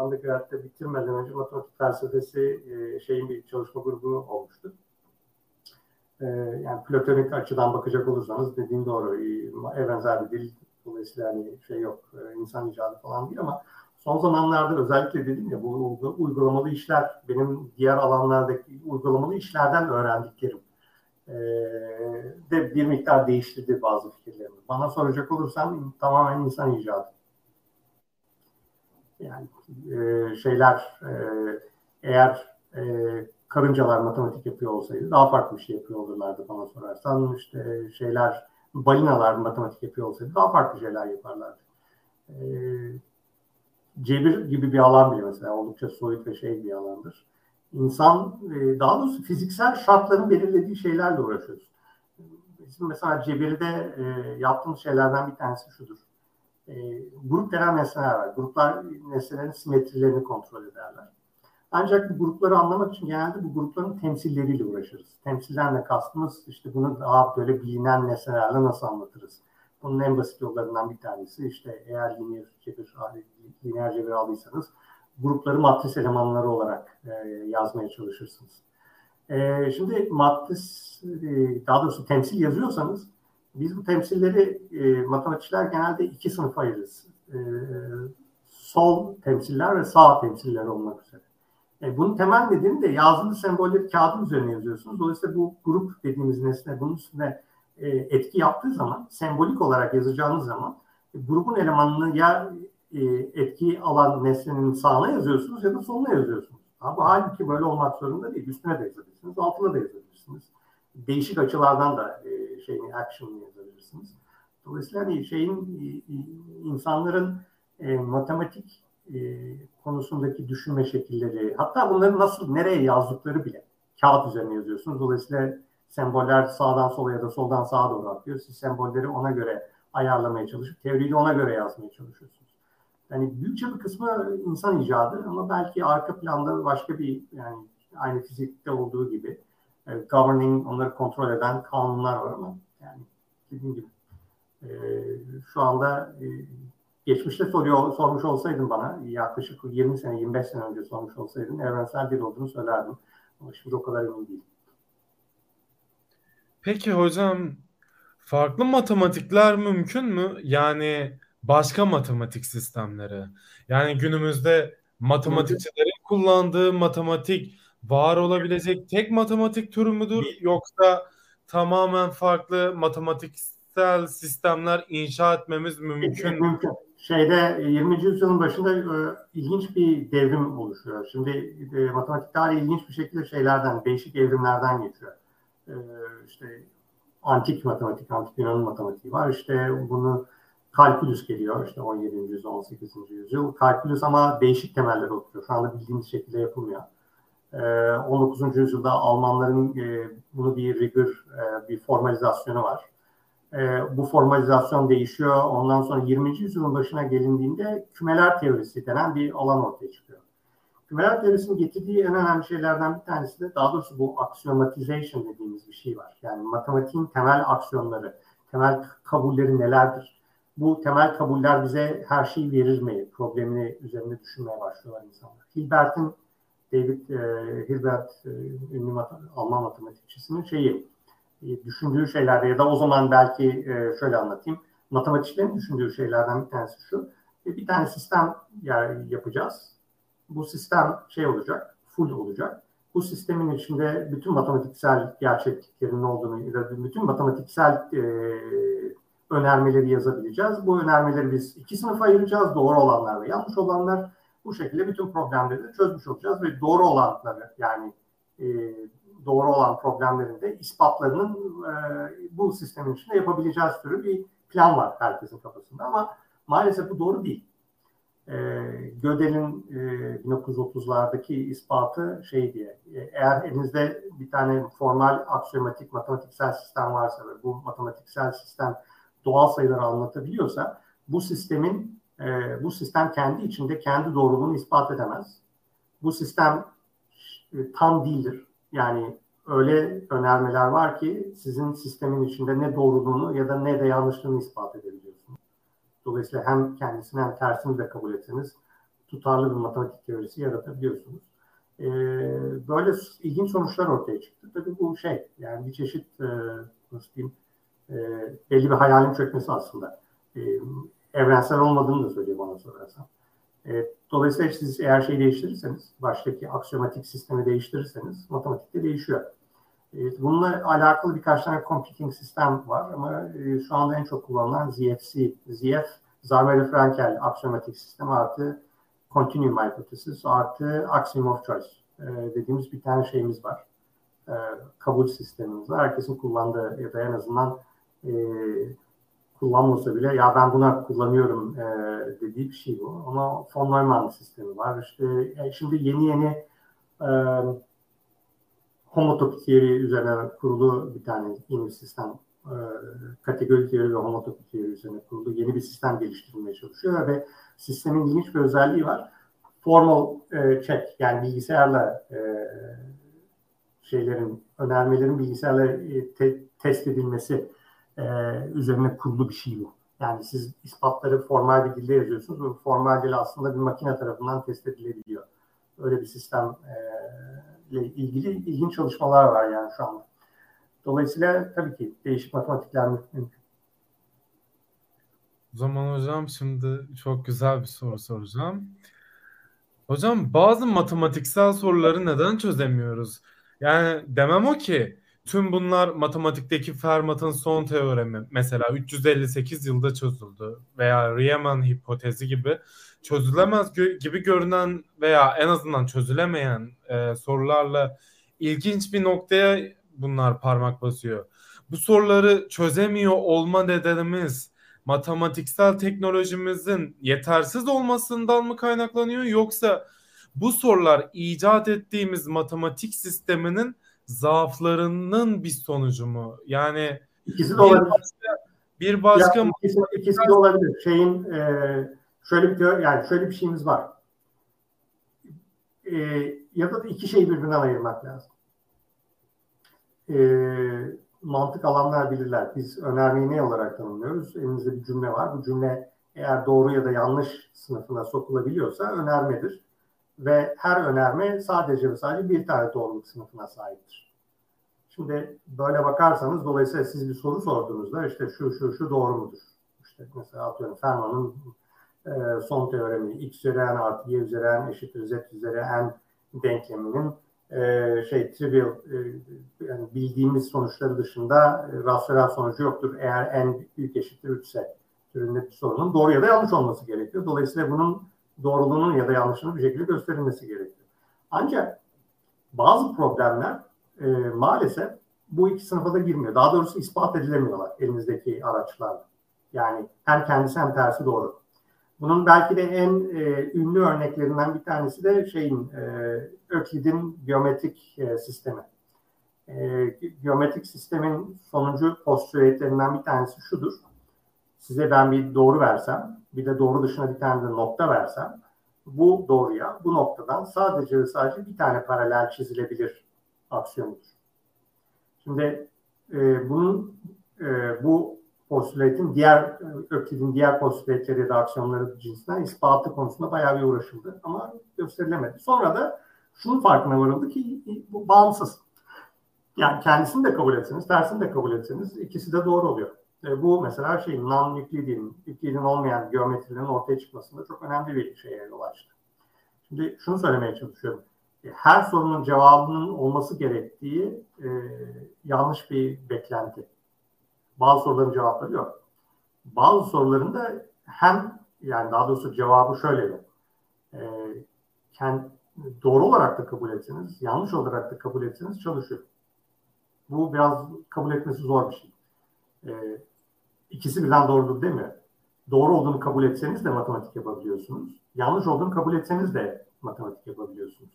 undergrad'da bitirmeden önce matematik felsefesi e, şeyin bir çalışma grubu olmuştu. Ee, yani platonik açıdan bakacak olursanız dediğim doğru. Evrensel bir dil dolayısıyla hani şey yok, insan icadı falan değil ama son zamanlarda özellikle dedim ya bu uygulamalı işler benim diğer alanlardaki uygulamalı işlerden öğrendiklerim de bir miktar değiştirdi bazı fikirlerimi. Bana soracak olursam tamamen insan icadı. Yani e, şeyler e, eğer e, karıncalar matematik yapıyor olsaydı daha farklı bir şey yapıyor olurlardı bana sorarsan. işte şeyler balinalar matematik yapıyor olsaydı daha farklı şeyler yaparlardı. E, cebir gibi bir alan bile mesela oldukça soyut ve şey bir alandır insan e, daha doğrusu fiziksel şartların belirlediği şeylerle uğraşıyoruz. Bizim mesela Cebir'de e, yaptığımız şeylerden bir tanesi şudur. E, grup denen nesneler var. Gruplar nesnelerin simetrilerini kontrol ederler. Ancak bu grupları anlamak için genelde bu grupların temsilleriyle uğraşırız. Temsillerle kastımız işte bunu daha böyle bilinen nesnelerle nasıl anlatırız? Bunun en basit yollarından bir tanesi işte eğer lineer cebir, lineer cebir aldıysanız grupları matris elemanları olarak e, yazmaya çalışırsınız. E, şimdi matris, e, daha doğrusu temsil yazıyorsanız biz bu temsilleri e, matematikçiler genelde iki sınıfa ayırırız. E, sol temsiller ve sağ temsiller olmak üzere. E, bunun temel nedeni de yazılı sembolleri kağıdın üzerine yazıyorsunuz. Dolayısıyla bu grup dediğimiz nesne bunun üstüne e, etki yaptığı zaman, sembolik olarak yazacağınız zaman e, grubun elemanını ya e, etki alan nesnenin sağına yazıyorsunuz ya da soluna yazıyorsunuz. Ama halbuki böyle olmak zorunda değil. Üstüne de yazabilirsiniz, altına da yazabilirsiniz. Değişik açılardan da e, şeyini, action'ını yazabilirsiniz. Dolayısıyla hani şeyin e, insanların e, matematik e, konusundaki düşünme şekilleri, hatta bunları nasıl, nereye yazdıkları bile kağıt üzerine yazıyorsunuz. Dolayısıyla semboller sağdan sola ya da soldan sağa doğru akıyor. Siz sembolleri ona göre ayarlamaya çalışıp teoriyi de ona göre yazmaya çalışıyorsunuz. Yani büyükçe bir kısmı insan icadı ama belki arka planda başka bir yani aynı fizikte olduğu gibi e, governing onları kontrol eden kanunlar var ama yani dediğim gibi e, şu anda e, geçmişte soruyor, sormuş olsaydın bana yaklaşık 20 sene 25 sene önce sormuş olsaydın evrensel bir olduğunu söylerdim. Ama şimdi o kadar emin değilim. Peki hocam farklı matematikler mümkün mü? Yani başka matematik sistemleri. Yani günümüzde matematikçilerin kullandığı matematik var olabilecek tek matematik türü müdür yoksa tamamen farklı matematiksel sistemler inşa etmemiz mümkün? Mümkün. Şeyde 20. yüzyılın başında e, ilginç bir devrim oluşuyor. Şimdi e, matematik tarihi ilginç bir şekilde şeylerden, değişik evrimlerden geçiyor. E, işte antik matematik, antik Yunan matematiği var. İşte bunu kalkülüs geliyor işte 17. yüzyıl, 18. yüzyıl. Kalkülüs ama değişik temeller oturuyor. Şu anda bildiğimiz şekilde yapılmıyor. 19. Ee, yüzyılda Almanların e, bunu bir rigor, e, bir formalizasyonu var. E, bu formalizasyon değişiyor. Ondan sonra 20. yüzyılın başına gelindiğinde kümeler teorisi denen bir alan ortaya çıkıyor. Kümeler teorisinin getirdiği en önemli şeylerden bir tanesi de daha doğrusu bu axiomatization dediğimiz bir şey var. Yani matematiğin temel aksiyonları, temel kabulleri nelerdir? Bu temel kabuller bize her şeyi verir mi? Problemini üzerinde düşünmeye başlıyorlar insanlar. Hilbert'in David e, Hilbert e, ünlü mat Alman matematikçisinin şeyi e, düşündüğü şeylerde ya da o zaman belki e, şöyle anlatayım. Matematikçilerin düşündüğü şeylerden bir tanesi şu. E, bir tane sistem yani yapacağız. Bu sistem şey olacak, full olacak. Bu sistemin içinde bütün matematiksel gerçekliklerin olduğunu ya da bütün matematiksel e, önermeleri yazabileceğiz. Bu önermeleri biz iki sınıfa ayıracağız. Doğru olanlar ve yanlış olanlar. Bu şekilde bütün problemleri de çözmüş olacağız ve doğru olanları yani e, doğru olan problemlerin de ispatlarının e, bu sistemin içinde yapabileceğiz türü bir plan var herkesin kafasında ama maalesef bu doğru değil. E, Gödel'in e, 1930'lardaki ispatı şey diye e, eğer elinizde bir tane formal aksiyomatik matematiksel sistem varsa ve bu matematiksel sistem doğal sayıları anlatabiliyorsa bu sistemin e, bu sistem kendi içinde kendi doğruluğunu ispat edemez. Bu sistem e, tam değildir. Yani öyle önermeler var ki sizin sistemin içinde ne doğruluğunu ya da ne de yanlışlığını ispat edebiliyorsunuz. Dolayısıyla hem kendisini hem tersini de kabul etseniz tutarlı bir matematik teorisi yaratabiliyorsunuz. Ee, böyle ilginç sonuçlar ortaya çıktı. Tabii bu şey yani bir çeşit e, nasıl diyeyim e, belli bir hayalin çökmesi aslında. E, evrensel olmadığını da söylüyor bana sorarsan. E, dolayısıyla siz eğer şeyi değiştirirseniz, baştaki aksiyomatik sistemi değiştirirseniz matematik de değişiyor. E, bununla alakalı birkaç tane computing sistem var ama e, şu anda en çok kullanılan ZFC, ZF, Zarmeli-Frankel aksiyomatik sistem artı continuum hypothesis artı axiom of choice e, dediğimiz bir tane şeyimiz var. E, kabul sistemimiz var. Herkesin kullandığı ya da en azından e, kullanmasa bile ya ben buna kullanıyorum e, dediği bir şey bu. Ama von Neumann sistemi var. İşte e, şimdi yeni yeni e, homotopik teori üzerine kurulu bir tane yeni bir sistem e, kategori teori ve homotopik teori üzerine kurulu yeni bir sistem geliştirilmeye çalışıyor ve sistemin ilginç bir özelliği var. Formal e, check yani bilgisayarla e, şeylerin önermelerin bilgisayarla e, te, test edilmesi e, üzerine kurulu bir şey bu. Yani siz ispatları formal bir dilde yazıyorsunuz. Bu formal dil aslında bir makine tarafından test edilebiliyor. Öyle bir sistem e, ile ilgili ilginç çalışmalar var yani şu anda. Dolayısıyla tabii ki değişik matematikler mümkün. O zaman hocam şimdi çok güzel bir soru soracağım. Hocam bazı matematiksel soruları neden çözemiyoruz? Yani demem o ki Tüm bunlar matematikteki Fermat'ın son teoremi mesela 358 yılda çözüldü veya Riemann hipotezi gibi çözülemez gö- gibi görünen veya en azından çözülemeyen e, sorularla ilginç bir noktaya bunlar parmak basıyor. Bu soruları çözemiyor olma nedenimiz matematiksel teknolojimizin yetersiz olmasından mı kaynaklanıyor yoksa bu sorular icat ettiğimiz matematik sisteminin zaaflarının bir sonucu mu? Yani ikisi de olabilir. Bir başka, bir başka ya, ikisi, ikisi de olabilir. Şeyin e, şöyle bir yani şöyle bir şeyimiz var. E, ya da iki şeyi birbirinden ayırmak lazım. E, mantık alanlar bilirler. Biz önermeyi ne olarak tanımlıyoruz? Elimizde bir cümle var. Bu cümle eğer doğru ya da yanlış sınıfına sokulabiliyorsa önermedir. Ve her önerme sadece ve sadece bir tane doğruluk sınıfına sahiptir. Şimdi böyle bakarsanız dolayısıyla siz bir soru sorduğunuzda işte şu şu şu doğru mudur? İşte mesela atıyorum Feynman'ın e, son teoremi x üzeri n artı y üzeri n eşittir z üzeri n denkleminin e, şey trivial e, yani bildiğimiz sonuçları dışında e, rasyonel sonucu yoktur. Eğer n büyük eşittir 3 ise türünde bir sorunun doğru ya da yanlış olması gerekiyor. Dolayısıyla bunun doğruluğunun ya da yanlışının bir şekilde gösterilmesi gerekiyor. Ancak bazı problemler e, maalesef bu iki sınıfa da girmiyor. Daha doğrusu ispat edilemiyorlar elinizdeki araçlarla. Yani hem kendisi hem tersi doğru. Bunun belki de en e, ünlü örneklerinden bir tanesi de şeyin e, Öklid'in geometrik e, sistemi. E, geometrik sistemin sonuncu postülatlerinden bir tanesi şudur. Size ben bir doğru versem, bir de doğru dışına bir tane de nokta versem, bu doğruya, bu noktadan sadece ve sadece bir tane paralel çizilebilir aksiyonudur. Şimdi e, bunun e, bu postülatin diğer Öklid'in diğer postülatleri ya da aksiyonları cinsinden ispatı konusunda bayağı bir uğraşıldı ama gösterilemedi. Sonra da şunun farkına varıldı ki bu bağımsız. Yani kendisini de kabul etseniz, tersini de kabul etseniz ikisi de doğru oluyor. E, bu mesela şey non-Euclidean, Euclidean olmayan geometrilerin ortaya çıkmasında çok önemli bir şeye yol açtı. Şimdi şunu söylemeye çalışıyorum. E, her sorunun cevabının olması gerektiği e, yanlış bir beklenti. Bazı soruların cevapları yok. Bazı soruların da hem yani daha doğrusu cevabı şöyle yok. E, kend, doğru olarak da kabul etseniz, yanlış olarak da kabul etseniz çalışıyor. Bu biraz kabul etmesi zor bir şey. E, ikisi birden doğrudur demiyor. Doğru olduğunu kabul etseniz de matematik yapabiliyorsunuz. Yanlış olduğunu kabul etseniz de matematik yapabiliyorsunuz.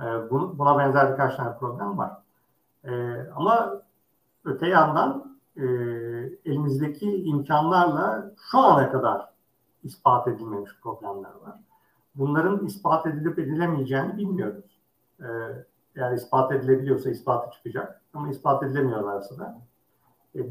E, bunu, buna benzer birkaç tane problem var. E, ama öte yandan e, elimizdeki imkanlarla şu ana kadar ispat edilmemiş problemler var. Bunların ispat edilip edilemeyeceğini bilmiyoruz. E, eğer ispat edilebiliyorsa ispatı çıkacak ama ispat edilemiyorlarsa da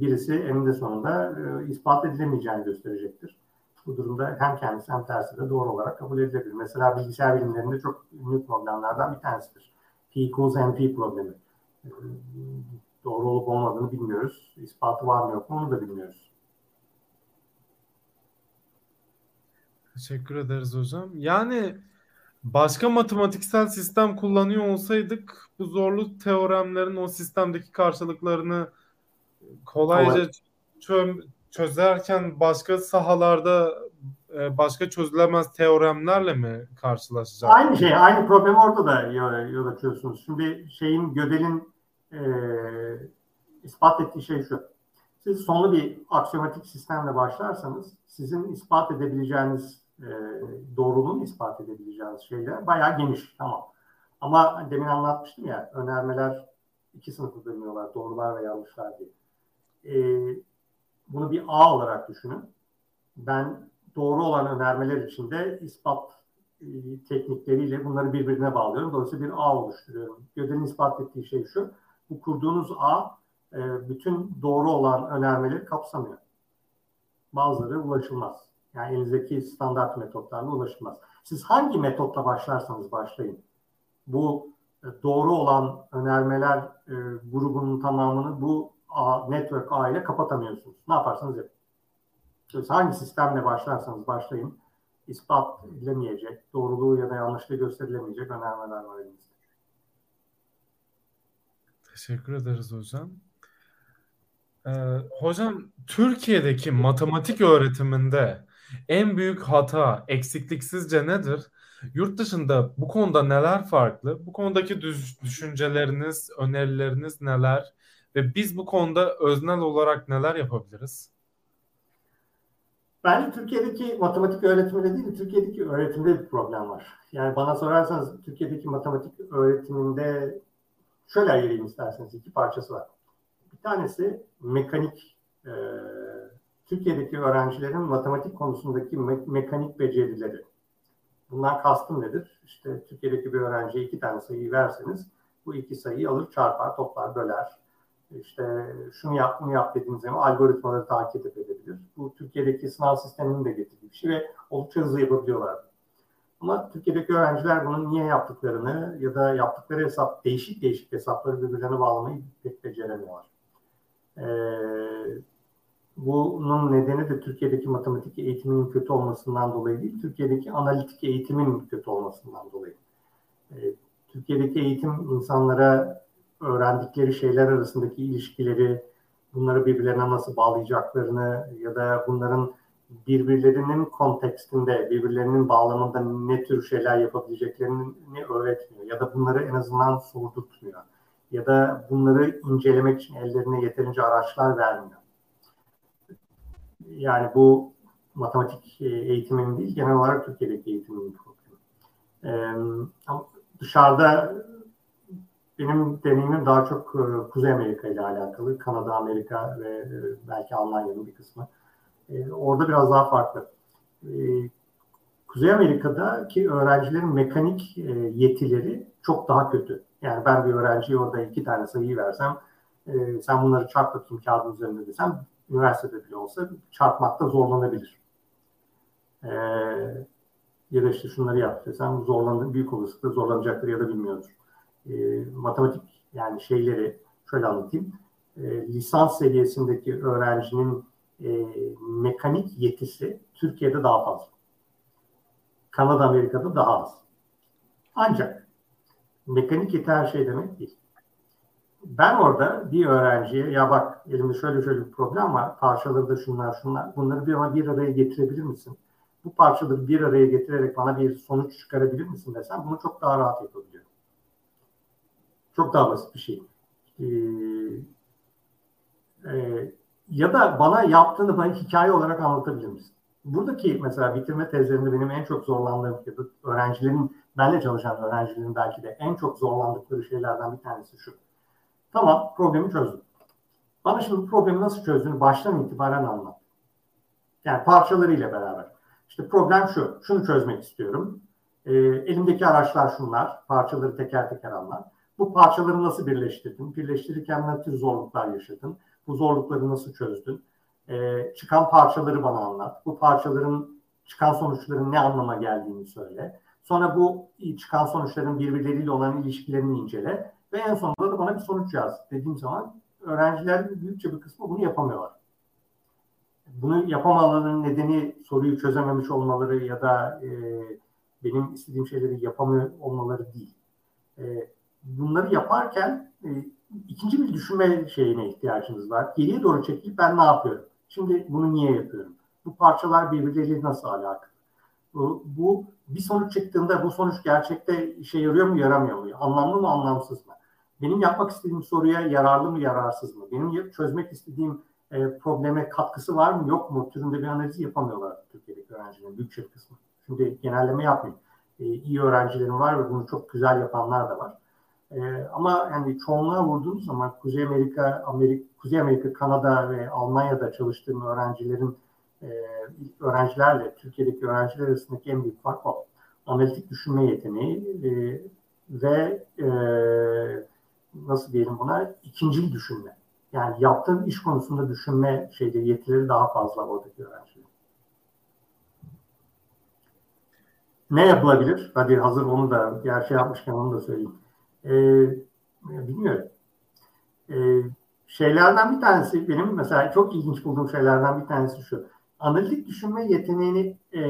birisi eninde sonunda e, ispat edilemeyeceğini gösterecektir. Bu durumda hem kendisi hem tersi de doğru olarak kabul edilebilir. Mesela bilgisayar bilimlerinde çok ünlü problemlerden bir tanesidir. P equals NP problemi. E, doğru olup olmadığını bilmiyoruz. İspatı var mı yok mu onu da bilmiyoruz. Teşekkür ederiz hocam. Yani başka matematiksel sistem kullanıyor olsaydık bu zorlu teoremlerin o sistemdeki karşılıklarını kolayca çö- çözerken başka sahalarda e, başka çözülemez teoremlerle mi karşılaşacağız? Aynı şey, aynı problemi orada da yol açıyorsunuz. Şimdi şeyin Gödel'in e, ispat ettiği şey şu. Siz sonlu bir aksiyomatik sistemle başlarsanız sizin ispat edebileceğiniz e, doğruluğunu ispat edebileceğiniz şeyler bayağı geniş. Tamam. Ama demin anlatmıştım ya önermeler iki sınıfı bölünüyorlar. Doğrular ve yanlışlar diye. E, bunu bir A olarak düşünün. Ben doğru olan önermeler içinde ispat e, teknikleriyle bunları birbirine bağlıyorum. Dolayısıyla bir A oluşturuyorum. Gödel'in ispat ettiği şey şu bu kurduğunuz ağ e, bütün doğru olan önermeleri kapsamıyor. Bazıları ulaşılmaz. Yani elinizdeki standart metotlarla ulaşılmaz. Siz hangi metotla başlarsanız başlayın. Bu e, doğru olan önermeler e, grubunun tamamını bu ağ, network ağ ile kapatamıyorsunuz. Ne yaparsanız yapın. Siz hangi sistemle başlarsanız başlayın ispat edilemeyecek, doğruluğu ya da yanlışlığı gösterilemeyecek önermeler var elinizde. Teşekkür ederiz hocam. Ee, hocam Türkiye'deki matematik öğretiminde en büyük hata, eksiklik sizce nedir? Yurt dışında bu konuda neler farklı? Bu konudaki düş- düşünceleriniz, önerileriniz neler? Ve biz bu konuda öznel olarak neler yapabiliriz? Bence Türkiye'deki matematik öğretiminde değil, Türkiye'deki öğretimde bir problem var. Yani bana sorarsanız Türkiye'deki matematik öğretiminde şöyle ayırayım isterseniz iki parçası var. Bir tanesi mekanik, e, Türkiye'deki öğrencilerin matematik konusundaki me- mekanik becerileri. Bundan kastım nedir? İşte Türkiye'deki bir öğrenciye iki tane sayıyı verseniz bu iki sayıyı alır çarpar, toplar, böler işte şunu yap, bunu yap dediğiniz zaman algoritmaları takip edebilir. Bu Türkiye'deki sınav sisteminin de getirdiği bir şey ve oldukça hızlı yapabiliyorlar. Ama Türkiye'deki öğrenciler bunun niye yaptıklarını ya da yaptıkları hesap, değişik değişik hesapları birbirlerine bağlamayı pek beceremiyorlar. Ee, bunun nedeni de Türkiye'deki matematik eğitiminin kötü olmasından dolayı değil, Türkiye'deki analitik eğitimin kötü olmasından dolayı. Ee, Türkiye'deki eğitim insanlara öğrendikleri şeyler arasındaki ilişkileri, bunları birbirlerine nasıl bağlayacaklarını ya da bunların birbirlerinin kontekstinde, birbirlerinin bağlamında ne tür şeyler yapabileceklerini öğretmiyor ya da bunları en azından sordurtmuyor ya da bunları incelemek için ellerine yeterince araçlar vermiyor. Yani bu matematik eğitiminin değil, genel olarak Türkiye'deki eğitimin problemi. Ee, dışarıda benim deneyimim daha çok e, Kuzey Amerika ile alakalı. Kanada, Amerika ve e, belki Almanya'nın bir kısmı. E, orada biraz daha farklı. Kuzey Amerika'daki öğrencilerin mekanik yetileri çok daha kötü. Yani ben bir öğrenciye orada iki tane sayıyı versem, sen bunları çarp bakayım kağıdın üzerinde desem, üniversitede bile olsa çarpmakta zorlanabilir. Ya da işte şunları yap desem zorlanır, büyük olasılıkla zorlanacaktır ya da bilmiyordur e, matematik yani şeyleri şöyle anlatayım. E, lisans seviyesindeki öğrencinin e, mekanik yetisi Türkiye'de daha fazla. Kanada, Amerika'da daha az. Ancak mekanik yeti her şey demek değil. Ben orada bir öğrenciye ya bak elimde şöyle şöyle bir problem var. Parçaları da şunlar şunlar. Bunları bir bir araya getirebilir misin? Bu parçaları bir araya getirerek bana bir sonuç çıkarabilir misin desem bunu çok daha rahat yapabiliyorum. Çok daha basit bir şey. Ee, e, ya da bana yaptığını bana hikaye olarak anlatabilir misin? Buradaki mesela bitirme tezlerinde benim en çok zorlandığım ya da öğrencilerin, benle çalışan öğrencilerin belki de en çok zorlandıkları şeylerden bir tanesi şu. Tamam problemi çözdüm. Bana şimdi problemi nasıl çözdüğünü baştan itibaren anlat. Yani parçalarıyla beraber. İşte problem şu, şunu çözmek istiyorum. E, elimdeki araçlar şunlar, parçaları teker teker anlat. Bu parçaları nasıl birleştirdin? Birleştirirken ne tür zorluklar yaşadın? Bu zorlukları nasıl çözdün? Ee, çıkan parçaları bana anlat. Bu parçaların çıkan sonuçların ne anlama geldiğini söyle. Sonra bu çıkan sonuçların birbirleriyle olan ilişkilerini incele ve en sonunda da bana bir sonuç yaz dediğim zaman öğrencilerin büyükçe bir kısmı bunu yapamıyorlar. Bunu yapamalarının nedeni soruyu çözememiş olmaları ya da e, benim istediğim şeyleri yapamıyor olmaları değil. E, bunları yaparken e, ikinci bir düşünme şeyine ihtiyacınız var. Geriye doğru çekilip ben ne yapıyorum? Şimdi bunu niye yapıyorum? Bu parçalar birbirleriyle nasıl alakalı? Bu, bu bir sonuç çıktığında bu sonuç gerçekte işe yarıyor mu yaramıyor mu? Anlamlı mı anlamsız mı? Benim yapmak istediğim soruya yararlı mı yararsız mı? Benim çözmek istediğim e, probleme katkısı var mı yok mu? Türünde bir analizi yapamıyorlar Türkiye'deki öğrencilerin büyük kısmı. Şimdi genelleme yapmayayım. E, iyi öğrencilerim var ve bunu çok güzel yapanlar da var. E, ama yani çoğunluğa vurduğumuz zaman Kuzey Amerika, Amerika, Kuzey Amerika, Kanada ve Almanya'da çalıştığım öğrencilerin e, öğrencilerle Türkiye'deki öğrenciler arasındaki en büyük fark o. Analitik düşünme yeteneği e, ve e, nasıl diyelim buna ikinci düşünme. Yani yaptığın iş konusunda düşünme şeyde yetileri daha fazla oradaki öğrencilerin. Ne yapılabilir? Hadi hazır onu da gerçi yapmışken onu da söyleyeyim e, bilmiyorum. E, şeylerden bir tanesi benim mesela çok ilginç bulduğum şeylerden bir tanesi şu. Analitik düşünme yeteneğini e,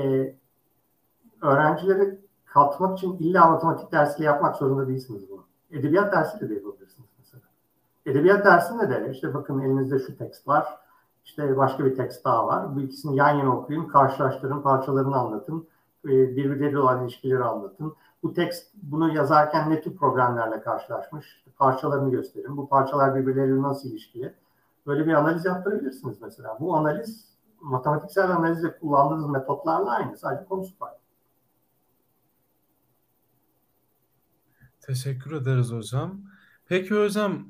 öğrencilere katmak için illa matematik dersiyle yapmak zorunda değilsiniz bunu. Edebiyat dersiyle de yapabilirsiniz mesela. Edebiyat dersinde de işte bakın elinizde şu tekst var. İşte başka bir tekst daha var. Bu ikisini yan yana okuyun, karşılaştırın, parçalarını anlatın. Birbirleriyle olan ilişkileri anlatın bu tekst bunu yazarken ne tür problemlerle karşılaşmış? Parçalarını gösterin. Bu parçalar birbirleriyle nasıl ilişkili? Böyle bir analiz yaptırabilirsiniz mesela. Bu analiz matematiksel analizde kullandığınız metotlarla aynı. Sadece konusu farklı. Teşekkür ederiz hocam. Peki hocam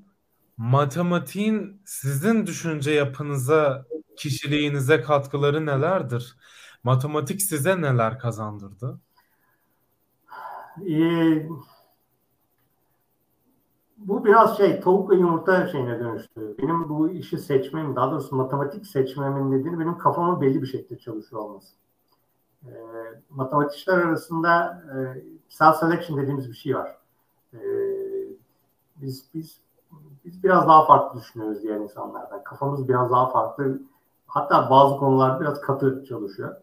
matematiğin sizin düşünce yapınıza, kişiliğinize katkıları nelerdir? Matematik size neler kazandırdı? Ee, bu biraz şey tavuk ve yumurta şeyine dönüştü. Benim bu işi seçmem, daha doğrusu matematik seçmemin nedeni benim kafamın belli bir şekilde çalışıyor olması. E, matematikçiler arasında e, self-selection dediğimiz bir şey var. E, biz biz biz biraz daha farklı düşünüyoruz diğer insanlardan. Kafamız biraz daha farklı. Hatta bazı konular biraz katı çalışıyor.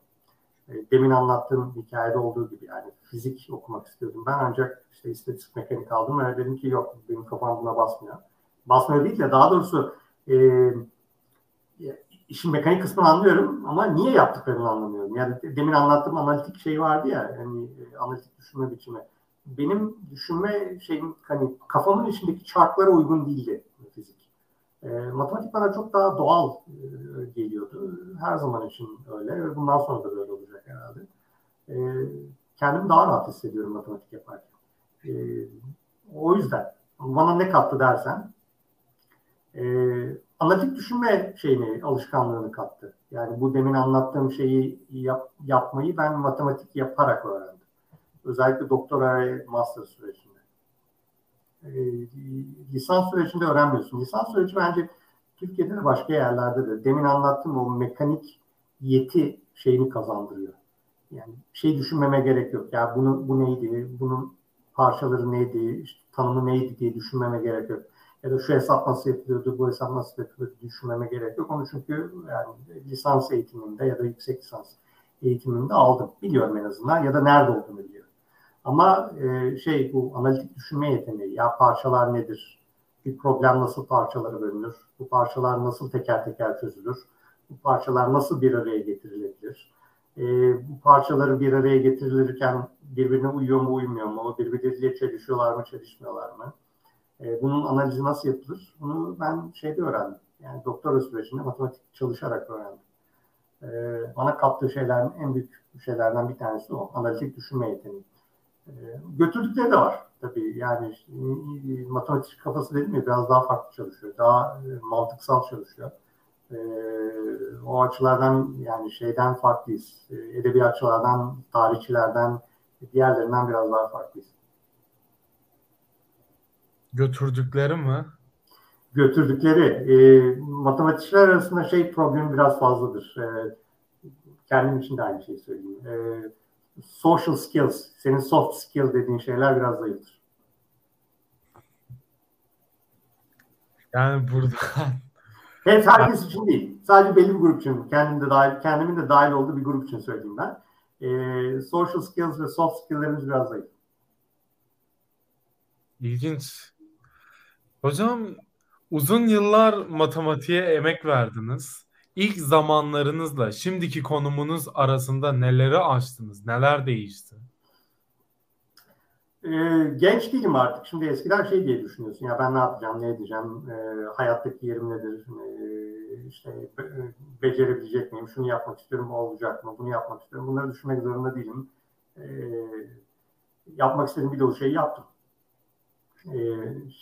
E, demin anlattığım hikayede olduğu gibi yani fizik okumak istiyordum ben ancak işte istatistik mekanik aldım ve dedim ki yok benim kafam buna basmıyor. Basmıyor değil de daha doğrusu e, işin mekanik kısmını anlıyorum ama niye yaptıklarını anlamıyorum. Yani demin anlattığım analitik şey vardı ya hani analitik düşünme biçimi. Benim düşünme şeyim hani kafamın içindeki çarklara uygun değildi fizik. E, matematik bana çok daha doğal e, geliyordu. Her zaman için öyle ve bundan sonra da böyle olacak herhalde. E, kendimi daha rahat hissediyorum matematik yaparken. E, o yüzden bana ne kattı dersen e, analitik düşünme şeyini, alışkanlığını kattı. Yani bu demin anlattığım şeyi yap, yapmayı ben matematik yaparak öğrendim. Özellikle doktora ve master sürecinde. E, lisans sürecinde öğrenmiyorsun. Lisans süreci bence Türkiye'de de başka yerlerde de demin anlattığım o mekanik yeti şeyini kazandırıyor. Yani şey düşünmeme gerek yok. Ya bunu bu neydi? Bunun parçaları neydi? İşte tanımı neydi diye düşünmeme gerek yok. Ya da şu hesap nasıl yapılıyordu, bu hesap nasıl yapılıyordu düşünmeme gerek yok. Onu çünkü yani lisans eğitiminde ya da yüksek lisans eğitiminde aldım. Biliyorum en azından ya da nerede olduğunu biliyorum. Ama e, şey bu analitik düşünme yeteneği ya parçalar nedir? Bir problem nasıl parçalara bölünür? Bu parçalar nasıl teker teker çözülür? Bu parçalar nasıl bir araya getirilebilir? e, bu parçaları bir araya getirilirken birbirine uyuyor mu uymuyor mu, birbirleriyle çelişiyorlar mı çelişmiyorlar mı? E, bunun analizi nasıl yapılır? Bunu ben şeyde öğrendim. Yani doktora sürecinde matematik çalışarak öğrendim. E, bana kattığı şeylerin en büyük şeylerden bir tanesi o. Analitik düşünme yeteneği. E, götürdükleri de var tabii. Yani matematik kafası dedim ya biraz daha farklı çalışıyor. Daha e, mantıksal çalışıyor e, o açılardan yani şeyden farklıyız. Ee, edebiyatçılardan, tarihçilerden, diğerlerinden biraz daha farklıyız. Götürdükleri mi? Götürdükleri. E, matematikçiler arasında şey problemi biraz fazladır. E, kendim için de aynı şeyi söyleyeyim. E, social skills, senin soft skill dediğin şeyler biraz zayıftır. Yani burada Hep herkes için değil. Sadece belli bir grup için. Kendim de dahil, kendimin de dahil olduğu bir grup için söyleyeyim ben. E, social skills ve soft skill'lerimiz biraz zayıf. İlginç. Hocam uzun yıllar matematiğe emek verdiniz. İlk zamanlarınızla şimdiki konumunuz arasında neleri aştınız? Neler değişti? e, genç değilim artık. Şimdi eskiden şey diye düşünüyorsun. Ya ben ne yapacağım, ne edeceğim, e, hayattaki yerim nedir, e, işte be, becerebilecek miyim, şunu yapmak istiyorum, o olacak mı, bunu yapmak istiyorum. Bunları düşünmek zorunda değilim. E, yapmak istediğim bir dolu şeyi yaptım. E,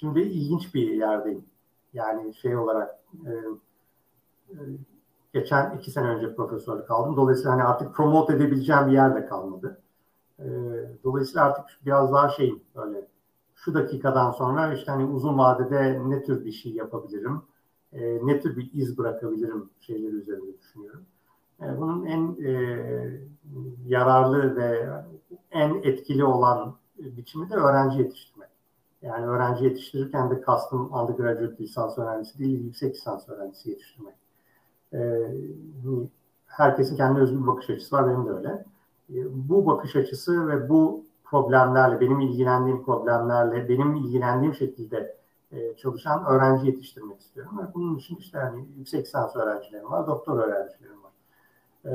şimdi ilginç bir yerdeyim. Yani şey olarak e, e, geçen iki sene önce profesörlük aldım. Dolayısıyla hani artık promote edebileceğim bir yerde kalmadı. E, dolayısıyla artık biraz daha şey böyle şu dakikadan sonra işte hani uzun vadede ne tür bir şey yapabilirim, e, ne tür bir iz bırakabilirim şeyleri üzerinde düşünüyorum. E, bunun en e, yararlı ve en etkili olan biçimi de öğrenci yetiştirmek. Yani öğrenci yetiştirirken de kastım undergraduate lisans öğrencisi değil, yüksek lisans öğrencisi yetiştirmek. E, herkesin kendi özgür bir bakış açısı var, benim de öyle. E, bu bakış açısı ve bu problemlerle, benim ilgilendiğim problemlerle, benim ilgilendiğim şekilde e, çalışan öğrenci yetiştirmek istiyorum. Ve bunun için işte yani yüksek lisans öğrencilerim var, doktor öğrencilerim var. E,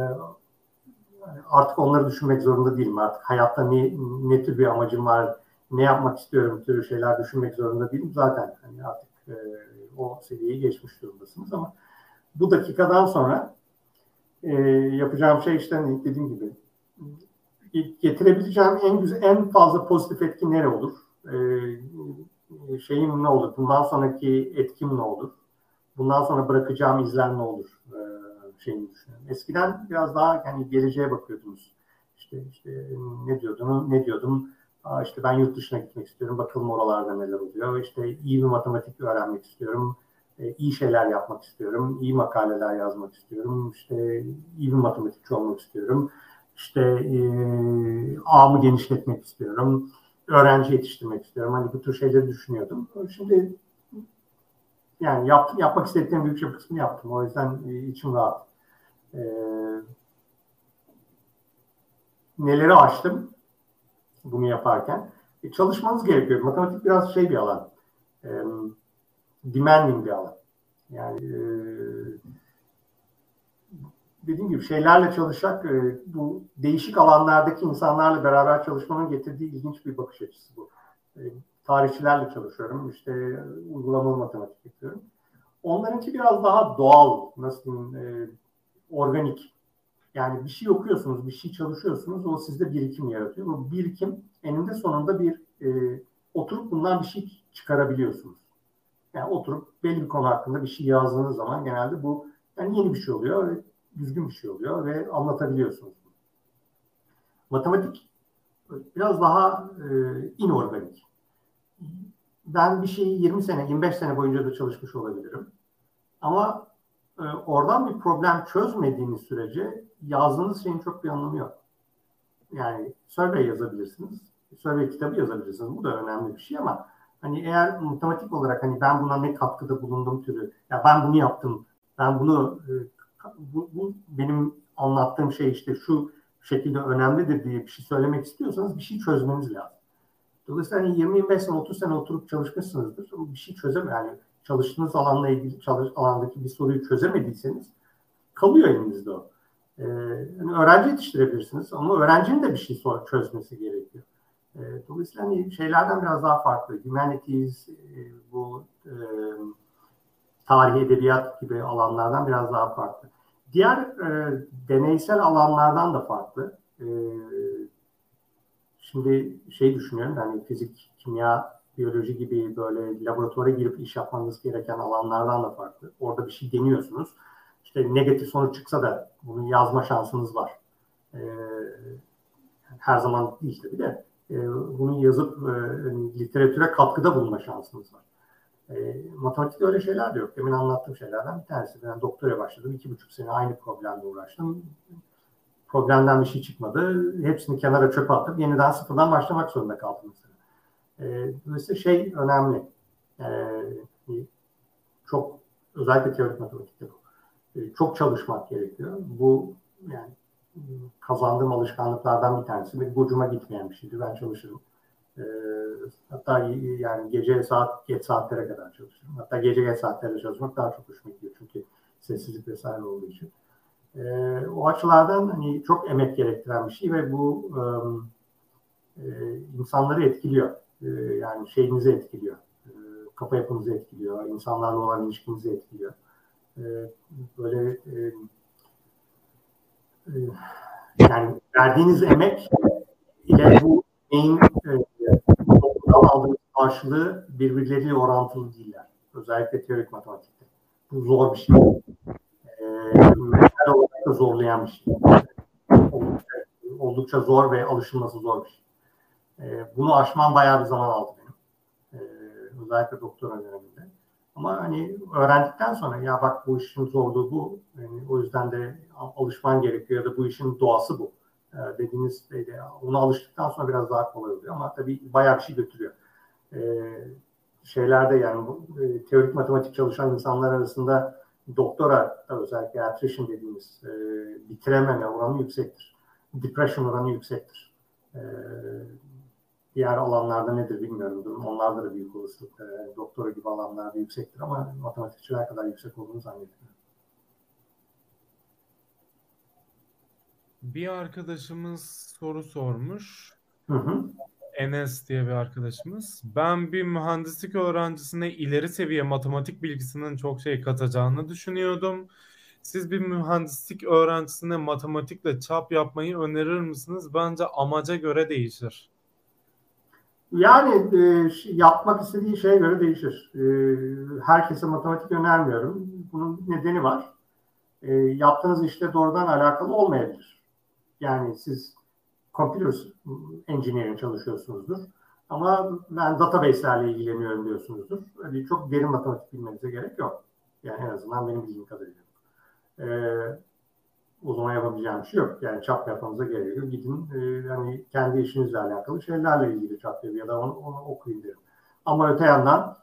artık onları düşünmek zorunda değilim. Artık hayatta ne, ne tür bir amacım var, ne yapmak istiyorum türü şeyler düşünmek zorunda değilim. Zaten hani artık o seviyeyi geçmiş durumdasınız ama bu dakikadan sonra e, yapacağım şey işte hani dediğim gibi getirebileceğim en güzel, en fazla pozitif etki nere olur? E, şeyim ne olur? Bundan sonraki etkim ne olur? Bundan sonra bırakacağım izler ne olur? E, şeyini düşünüyorum. Eskiden biraz daha yani geleceğe bakıyordunuz. İşte işte ne diyordum? Ne diyordum? Aa işte ben yurt dışına gitmek istiyorum. Bakalım oralarda neler oluyor. İşte iyi bir matematik öğrenmek istiyorum. E, iyi şeyler yapmak istiyorum. iyi makaleler yazmak istiyorum. İşte iyi bir matematikçi olmak istiyorum. İşte e, ağımı genişletmek istiyorum. Öğrenci yetiştirmek istiyorum. Hani bu tür şeyleri düşünüyordum. Şimdi yani yaptım, yapmak istediklerim büyük bir kısmını yaptım. O yüzden e, içim rahat. E, neleri açtım bunu yaparken? E, çalışmanız gerekiyor. Matematik biraz şey bir alan. E, demanding bir alan. Yani e, dediğim gibi şeylerle çalışacak e, bu değişik alanlardaki insanlarla beraber çalışmanın getirdiği ilginç bir bakış açısı bu. E, tarihçilerle çalışıyorum. İşte uygulamalı matematik yapıyorum. Onlarınki biraz daha doğal, nasıl diyeyim, e, organik. Yani bir şey okuyorsunuz, bir şey çalışıyorsunuz, o sizde birikim yaratıyor. Bu birikim eninde sonunda bir e, oturup bundan bir şey çıkarabiliyorsunuz. Yani oturup belli bir konu hakkında bir şey yazdığınız zaman genelde bu yani yeni bir şey oluyor düzgün bir şey oluyor ve anlatabiliyorsunuz. Matematik biraz daha e, inorganik. Ben bir şeyi 20 sene, 25 sene boyunca da çalışmış olabilirim. Ama e, oradan bir problem çözmediğiniz sürece yazdığınız şeyin çok bir anlamı yok. Yani survey yazabilirsiniz. Survey kitabı yazabilirsiniz. Bu da önemli bir şey ama hani eğer matematik olarak hani ben buna ne katkıda bulundum türü ya ben bunu yaptım ben bunu e, bu, bu benim anlattığım şey işte şu şekilde önemlidir diye bir şey söylemek istiyorsanız bir şey çözmeniz lazım. Dolayısıyla hani 20-25 sene 30 sene oturup çalışmışsınızdır. Bir şey çözeme yani çalıştığınız alanla ilgili çalış, alandaki bir soruyu çözemediyseniz kalıyor elinizde o. Ee, yani öğrenci yetiştirebilirsiniz ama öğrencinin de bir şey çözmesi gerekiyor. Ee, dolayısıyla hani şeylerden biraz daha farklı. Humanities, e, bu e, tarih, edebiyat gibi alanlardan biraz daha farklı. Diğer e, deneysel alanlardan da farklı. E, şimdi şey düşünüyorum, yani fizik, kimya, biyoloji gibi böyle laboratuvara girip iş yapmanız gereken alanlardan da farklı. Orada bir şey deniyorsunuz. İşte negatif sonuç çıksa da bunu yazma şansınız var. E, her zaman değil tabii de e, bunu yazıp e, literatüre katkıda bulunma şansınız var. E, matematikte öyle şeyler de yok. Demin anlattığım şeylerden bir tanesi. Ben doktora başladım. iki buçuk sene aynı problemle uğraştım. Problemden bir şey çıkmadı. Hepsini kenara çöpe atıp yeniden sıfırdan başlamak zorunda kaldım. E, dolayısıyla şey önemli. E, çok özellikle teorik matematikte bu. E, çok çalışmak gerekiyor. Bu yani kazandığım alışkanlıklardan bir tanesi ve gocuma gitmeyen bir şeydi. Ben çalışırım. E, hatta yani gece saat geç saatlere kadar çalışırım. Hatta gece geç saatlerde çalışmak daha çok hoşuma gidiyor çünkü sessizlik vesaire olduğu için. E, o açılardan hani çok emek gerektiren bir şey ve bu e, insanları etkiliyor. E, yani şeyinizi etkiliyor. Kafa yapınızı etkiliyor. insanlarla olan ilişkinizi etkiliyor. Böyle e, yani verdiğiniz emek ile bu emeğin e, toplumdan aldığınız karşılığı birbirleriyle orantılı değiller. Özellikle teorik matematikte. Bu zor bir şey. E, mental olarak da zorlayan bir şey. Oldukça, oldukça zor ve alışılması zor bir şey. E, bunu aşmam bayağı bir zaman aldı benim. Özellikle doktora döneminde. Ama hani öğrendikten sonra ya bak bu işin zorluğu bu. Yani o yüzden de alışman gerekiyor ya da bu işin doğası bu. E, dediğiniz şeyde ona alıştıktan sonra biraz daha kolay oluyor ama tabii bayağı bir şey götürüyor. E, şeylerde yani bu, e, teorik matematik çalışan insanlar arasında doktora özellikle attrition dediğimiz e, bitirememe oranı yüksektir. Depression oranı yüksektir. E, diğer alanlarda nedir bilmiyorum. Onlarda da büyük olasılık e, doktora gibi alanlarda yüksektir ama matematikçiler kadar yüksek olduğunu zannetmiyorum. Bir arkadaşımız soru sormuş. Hı hı. Enes diye bir arkadaşımız. Ben bir mühendislik öğrencisine ileri seviye matematik bilgisinin çok şey katacağını düşünüyordum. Siz bir mühendislik öğrencisine matematikle çap yapmayı önerir misiniz? Bence amaca göre değişir. Yani e, yapmak istediği şeye göre değişir. E, herkese matematik önermiyorum. Bunun nedeni var. E, yaptığınız işte doğrudan alakalı olmayabilir. Yani siz computer engineering çalışıyorsunuzdur. Ama ben database'lerle ilgileniyorum diyorsunuzdur. Öyle çok derin matematik bilmenize gerek yok. Yani en azından benim bildiğim kadarıyla. Ee, o zaman yapabileceğim bir şey yok. Yani çap yapmanıza gerek yok. Gidin e, hani kendi işinizle alakalı şeylerle ilgili çap yapın ya da onu, onu okuyun derim. Ama öte yandan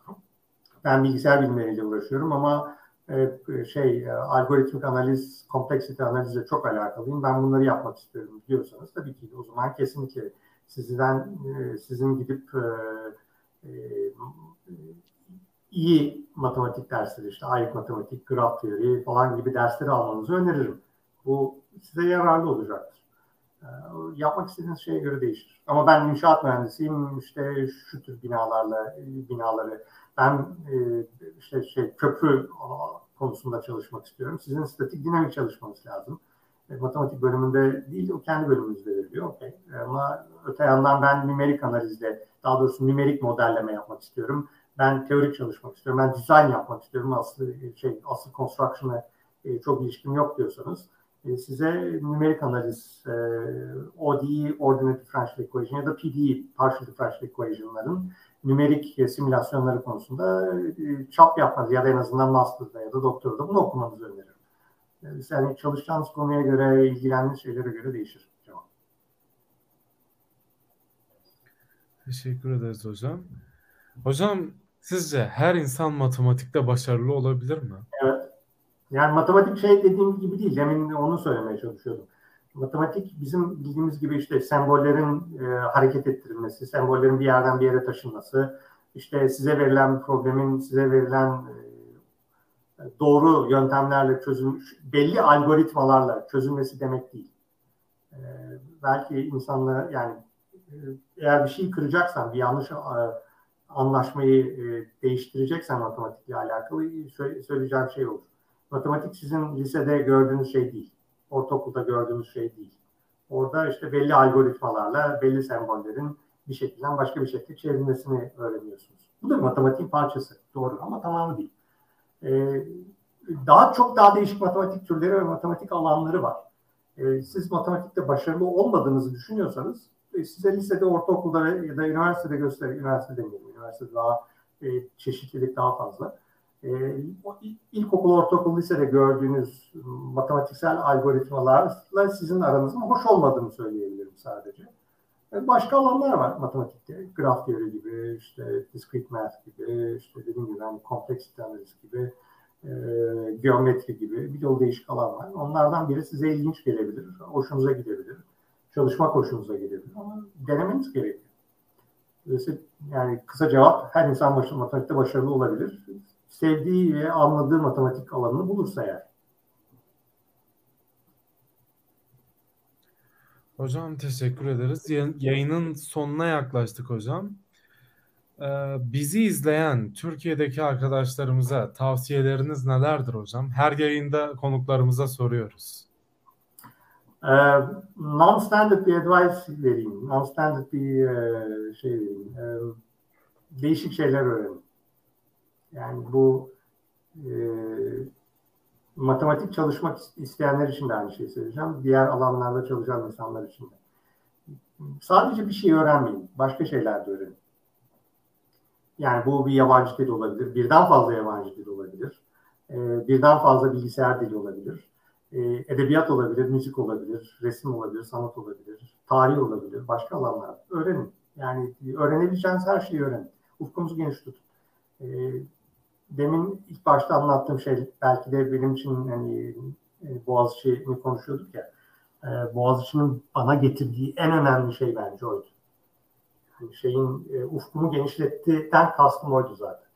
ben bilgisayar bilimleriyle uğraşıyorum ama e, şey e, algoritmik analiz, kompleksite analizle çok alakalıyım. Ben bunları yapmak istiyorum diyorsanız tabii ki o zaman kesinlikle sizden e, sizin gidip e, e, iyi matematik dersleri işte ayık matematik, graf teori falan gibi dersleri almanızı öneririm. Bu size yararlı olacaktır. E, yapmak istediğiniz şeye göre değişir. Ama ben inşaat mühendisiyim işte şu tür binalarla binaları ben e, işte şey köprü konusunda çalışmak istiyorum. Sizin statik dinamik çalışmanız lazım. E, matematik bölümünde değil, o kendi bölümünüzde veriliyor. Okay. Ama öte yandan ben numerik analizde, daha doğrusu numerik modelleme yapmak istiyorum. Ben teorik çalışmak istiyorum. Ben design yapmak istiyorum. Aslı şey, asıl construction'a e, çok ilişkim yok diyorsanız e, size numerik analiz, e, ODE, Ordinate Differential Equation ya da PDE, Partial Differential Equation'ların numerik e, simülasyonları konusunda e, çap yapmanız ya da en azından master'da ya da doktorda bunu okumanızı öneririm. Yani çalışacağınız konuya göre, ilgilendiğiniz şeylere göre değişir cevap. Teşekkür ederiz hocam. Hocam sizce her insan matematikte başarılı olabilir mi? Evet. Yani matematik şey dediğim gibi değil. Demin onu söylemeye çalışıyordum. Matematik bizim bildiğimiz gibi işte sembollerin e, hareket ettirilmesi, sembollerin bir yerden bir yere taşınması, işte size verilen problemin size verilen e, doğru yöntemlerle çözülmüş, belli algoritmalarla çözülmesi demek değil. Ee, belki insanlara yani e, eğer bir şey kıracaksan, bir yanlış e, anlaşmayı e, değiştireceksen matematikle alakalı söyleyeceğim şey olur. Matematik sizin lisede gördüğünüz şey değil. Ortaokulda gördüğünüz şey değil. Orada işte belli algoritmalarla belli sembollerin bir şekilde başka bir şekilde çevrilmesini öğreniyorsunuz. Bu da matematiğin parçası. Doğru ama tamamı değil. Ee, daha çok daha değişik matematik türleri ve matematik alanları var. Ee, siz matematikte başarılı olmadığınızı düşünüyorsanız e, size lisede, ortaokulda ya da üniversitede gösterir, üniversite demeyelim, üniversitede daha e, çeşitlilik daha fazla. E, ilkokul, ortaokul, lisede gördüğünüz matematiksel algoritmalarla sizin aranızın hoş olmadığını söyleyebilirim sadece. Başka alanlar var matematikte. Graf teori gibi, işte discrete math gibi, işte dediğim gibi hani kompleksite analiz gibi, e, geometri gibi bir yol değişik alan var. Onlardan biri size ilginç gelebilir, hoşunuza gidebilir, çalışmak hoşunuza gidebilir ama denemeniz gerekiyor. Yani kısa cevap her insan başı matematikte başarılı olabilir. Sevdiği ve anladığı matematik alanını bulursa eğer. Hocam teşekkür ederiz. Yayının sonuna yaklaştık hocam. Ee, bizi izleyen Türkiye'deki arkadaşlarımıza tavsiyeleriniz nelerdir hocam? Her yayında konuklarımıza soruyoruz. Ee, non-standard bir advice vereyim. Non-standard bir e, şey vereyim. Ee, değişik şeyler öğrenin. Yani bu e, matematik çalışmak isteyenler için de aynı şeyi söyleyeceğim. Diğer alanlarda çalışan insanlar için de. Sadece bir şey öğrenmeyin. Başka şeyler de öğrenin. Yani bu bir yabancı dil olabilir. Birden fazla yabancı dil olabilir. Ee, birden fazla bilgisayar dili olabilir. Ee, edebiyat olabilir, müzik olabilir, resim olabilir, sanat olabilir, tarih olabilir, başka alanlar. Öğrenin. Yani öğrenebileceğiniz her şeyi öğrenin. Ufkunuzu geniş tutun. Ee, demin ilk başta anlattığım şey belki de benim için hani e, Boğaziçi'ni konuşuyorduk ya. E, Boğaziçi'nin bana getirdiği en önemli şey bence oydu. Yani şeyin e, ufkumu genişlettiğinden kastım oydu zaten.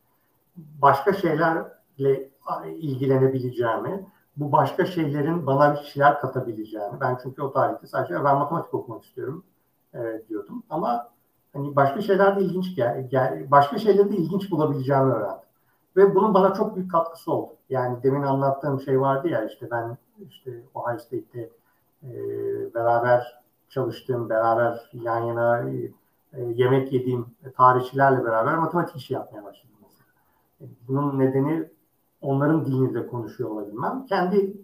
Başka şeylerle ilgilenebileceğimi, bu başka şeylerin bana bir şeyler katabileceğini. Ben çünkü o tarihte sadece ben matematik okumak istiyorum e, diyordum. Ama hani başka şeyler de ilginç gel, gel başka şeyleri de ilginç bulabileceğimi öğrendim. Ve bunun bana çok büyük katkısı oldu. Yani demin anlattığım şey vardı ya işte ben işte Ohio State'te e, beraber çalıştığım, beraber yan yana e, yemek yediğim tarihçilerle beraber matematik işi yapmaya başladım. E, bunun nedeni onların dilini de konuşuyor olabilmem. Kendi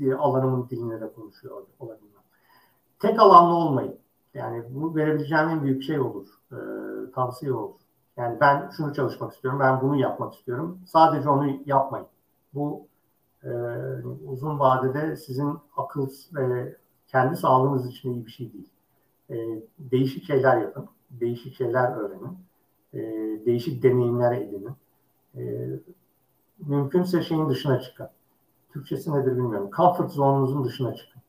e, alanımın dilini de konuşuyor olabilmem. Tek alanlı olmayın. Yani bu verebileceğim en büyük şey olur. E, tavsiye olur. Yani ben şunu çalışmak istiyorum, ben bunu yapmak istiyorum. Sadece onu yapmayın. Bu e, uzun vadede sizin akıl ve kendi sağlığınız için iyi bir şey değil. E, değişik şeyler yapın, değişik şeyler öğrenin, e, değişik deneyimler edinin. E, mümkünse şeyin dışına çıkın. Türkçesi nedir bilmiyorum. Comfort zone'unuzun dışına çıkın.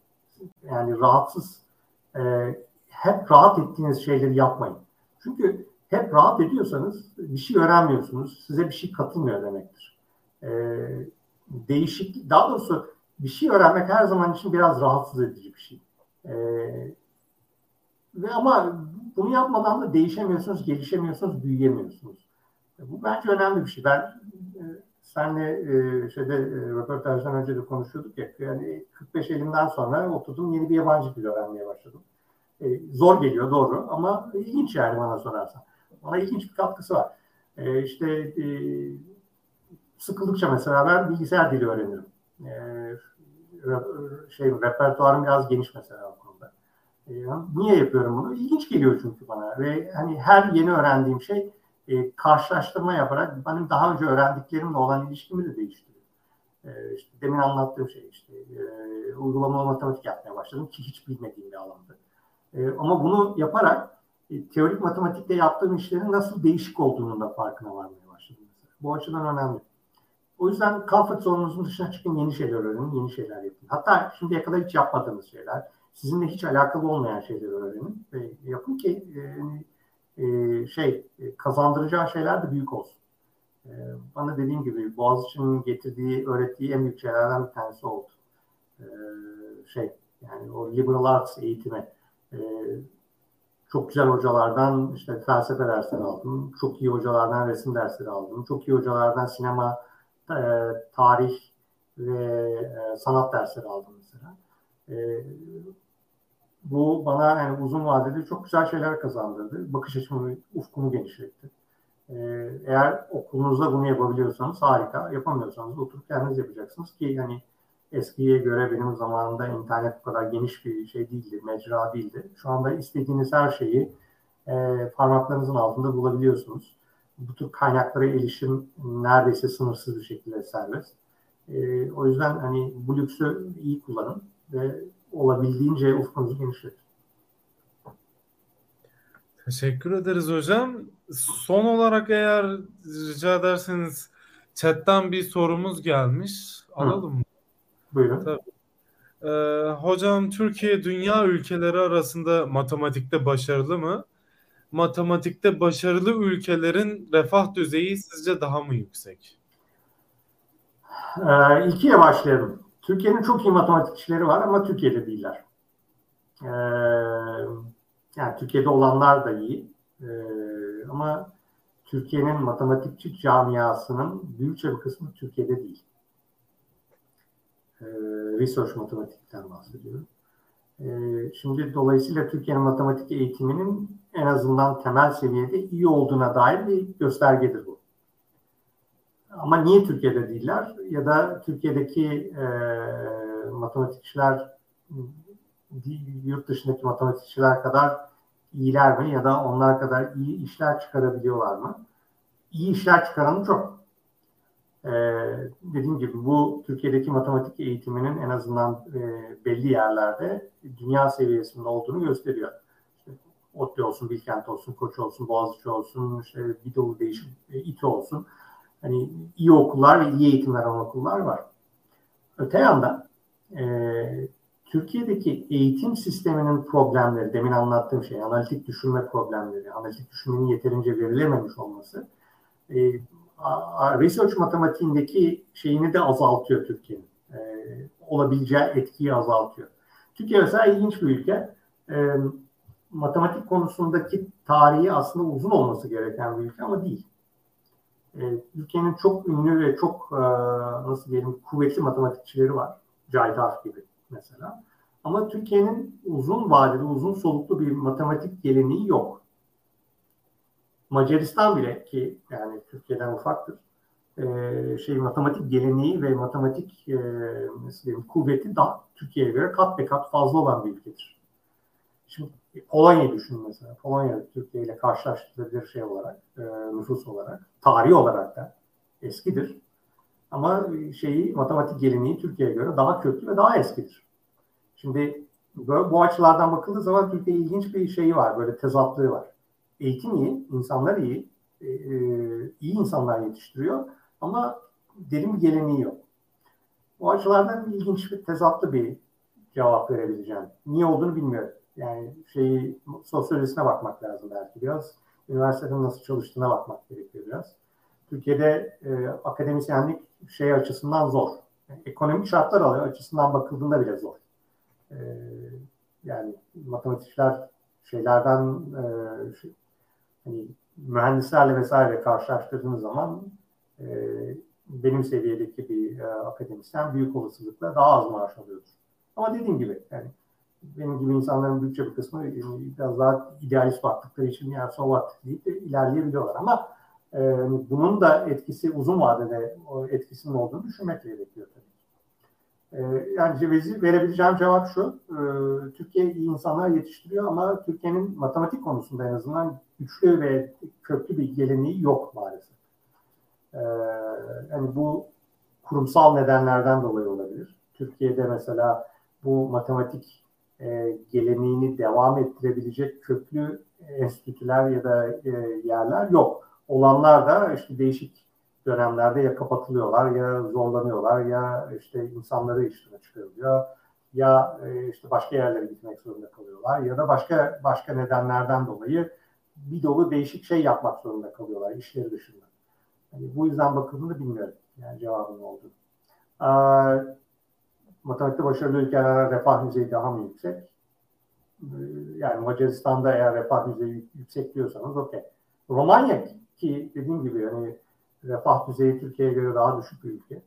Yani rahatsız, e, hep rahat ettiğiniz şeyleri yapmayın. Çünkü hep rahat ediyorsanız bir şey öğrenmiyorsunuz. Size bir şey katılmıyor demektir. E, değişik, daha doğrusu bir şey öğrenmek her zaman için biraz rahatsız edici bir şey. E, ve ama bunu yapmadan da değişemiyorsunuz, gelişemiyorsunuz, büyüyemiyorsunuz. E, bu bence önemli bir şey. Ben e, senle e, şeyde e, röportajdan önce de konuşuyorduk ya yani 45 elimden sonra oturdum yeni bir yabancı dil öğrenmeye başladım. E, zor geliyor doğru ama ilginç yani bana sorarsan. Bana ilginç bir katkısı var. E, işte e, sıkıldıkça mesela ben bilgisayar dili öğrenirim. E, şey repertuarım biraz geniş mesela o konuda. E, niye yapıyorum bunu? İlginç geliyor çünkü bana ve hani her yeni öğrendiğim şey e, karşılaştırma yaparak benim daha önce öğrendiklerimle olan ilişkimi de değiştiriyor. E, işte demin anlattığım şey işte e, uygulamalı matematik yapmaya başladım ki hiç bilmediğim bir alandı. E, ama bunu yaparak teorik matematikte yaptığım işlerin nasıl değişik olduğunun da farkına varmaya başladım. Bu açıdan önemli. O yüzden comfort zonunuzun dışına çıkın, yeni şeyler öğrenin, yeni şeyler yapın. Hatta şimdiye kadar hiç yapmadığınız şeyler, sizinle hiç alakalı olmayan şeyleri öğrenin ve yapın ki e, e, şey e, kazandıracağı şeyler de büyük olsun. E, bana dediğim gibi Boğaziçi'nin getirdiği, öğrettiği en büyük şeylerden bir tanesi oldu. E, şey yani o liberal arts eğitimi e, çok güzel hocalardan işte felsefe dersleri aldım. Çok iyi hocalardan resim dersleri aldım. Çok iyi hocalardan sinema, e, tarih ve e, sanat dersleri aldım mesela. E, bu bana yani uzun vadede çok güzel şeyler kazandırdı. Bakış açımı, ufkumu genişletti. E, eğer okulunuzda bunu yapabiliyorsanız harika. Yapamıyorsanız oturup kendiniz yapacaksınız ki yani eskiye göre benim zamanımda internet bu kadar geniş bir şey değildi, mecra değildi. Şu anda istediğiniz her şeyi e, parmaklarınızın altında bulabiliyorsunuz. Bu tür kaynaklara erişim neredeyse sınırsız bir şekilde serbest. E, o yüzden hani bu lüksü iyi kullanın ve olabildiğince ufkunuzu genişletin. Teşekkür ederiz hocam. Son olarak eğer rica ederseniz chatten bir sorumuz gelmiş. Alalım mı? Buyurun. Tabii. Ee, hocam Türkiye dünya ülkeleri arasında matematikte başarılı mı? Matematikte başarılı ülkelerin refah düzeyi sizce daha mı yüksek? Ee, ikiye başlayalım. Türkiye'nin çok iyi matematikçileri var ama Türkiye'de değiller. Ee, yani Türkiye'de olanlar da iyi. Ee, ama Türkiye'nin matematikçi camiasının büyükçe bir kısmı Türkiye'de değil e, research matematikten bahsediyorum. E, şimdi dolayısıyla Türkiye'nin matematik eğitiminin en azından temel seviyede iyi olduğuna dair bir göstergedir bu. Ama niye Türkiye'de değiller? Ya da Türkiye'deki e, matematikçiler yurt dışındaki matematikçiler kadar iyiler mi ya da onlar kadar iyi işler çıkarabiliyorlar mı? İyi işler çıkaranı çok. Ee, dediğim gibi bu Türkiye'deki matematik eğitiminin en azından e, belli yerlerde dünya seviyesinde olduğunu gösteriyor. İşte ODTÜ olsun, Bilkent olsun, Koç olsun, Boğaziçi olsun, işte bir dolu değişik e, İTÜ olsun. Hani iyi okullar ve iyi eğitim veren okullar var. Öte yandan e, Türkiye'deki eğitim sisteminin problemleri, demin anlattığım şey, analitik düşünme problemleri, analitik düşünmenin yeterince verilememiş olması e, research matematiğindeki şeyini de azaltıyor Türkiye'nin. E, olabileceği etkiyi azaltıyor. Türkiye mesela ilginç bir ülke. E, matematik konusundaki tarihi aslında uzun olması gereken bir ülke ama değil. Ülkenin çok ünlü ve çok nasıl diyelim kuvvetli matematikçileri var. Cahit gibi mesela. Ama Türkiye'nin uzun vadeli, uzun soluklu bir matematik geleneği yok. Macaristan bile ki yani Türkiye'den ufaktır. E, şey matematik geleneği ve matematik e, diyeyim, kuvveti daha Türkiye'ye göre kat be kat fazla olan bir ülkedir. Şimdi Polonya düşünün mesela. Polonya Türkiye ile karşılaştırılabilir şey olarak, e, nüfus olarak, tarihi olarak da eskidir. Ama şeyi matematik geleneği Türkiye'ye göre daha köklü ve daha eskidir. Şimdi bu açılardan bakıldığı zaman Türkiye ilginç bir şeyi var, böyle tezatlığı var. Eğitim iyi, insanlar iyi, e, e, iyi insanlar yetiştiriyor ama derin bir geleneği yok. Bu açılardan ilginç bir tezatlı bir cevap verebileceğim. Niye olduğunu bilmiyorum. Yani şeyi sosyolojisine bakmak lazım belki biraz. Üniversitenin nasıl çalıştığına bakmak gerekiyor biraz. Türkiye'de e, akademisyenlik şey açısından zor. Yani ekonomik şartlar açısından bakıldığında bile zor. E, yani matematikler şeylerden e, şey, hani mühendislerle vesaire karşılaştırdığınız zaman e, benim seviyedeki bir e, akademisyen büyük olasılıkla daha az maaş alıyordur. Ama dediğim gibi yani benim gibi insanların büyükçe bir kısmı biraz daha idealist baktıkları için yani Sovat deyip de ilerleyebiliyorlar ama e, bunun da etkisi uzun vadede etkisinin olduğunu düşünmek gerekiyor tabii. E, yani verebileceğim cevap şu. E, Türkiye iyi insanlar yetiştiriyor ama Türkiye'nin matematik konusunda en azından güçlü ve köklü bir geleneği yok maalesef. E, yani bu kurumsal nedenlerden dolayı olabilir. Türkiye'de mesela bu matematik e, geleneğini devam ettirebilecek köklü enstitüler ya da e, yerler yok. Olanlar da işte değişik dönemlerde ya kapatılıyorlar ya zorlanıyorlar ya işte insanları işine çıkarılıyor ya e, işte başka yerlere gitmek zorunda kalıyorlar ya da başka başka nedenlerden dolayı bir dolu değişik şey yapmak zorunda kalıyorlar işleri dışında. Yani bu yüzden bakıldığını bilmiyorum. Yani cevabın oldu. Ee, matematikte başarılı ülkelerde refah düzeyi daha mı yüksek? Ee, yani Macaristan'da eğer refah düzeyi yüksek diyorsanız okey. Romanya ki dediğim gibi yani refah düzeyi Türkiye'ye göre daha düşük bir ülke.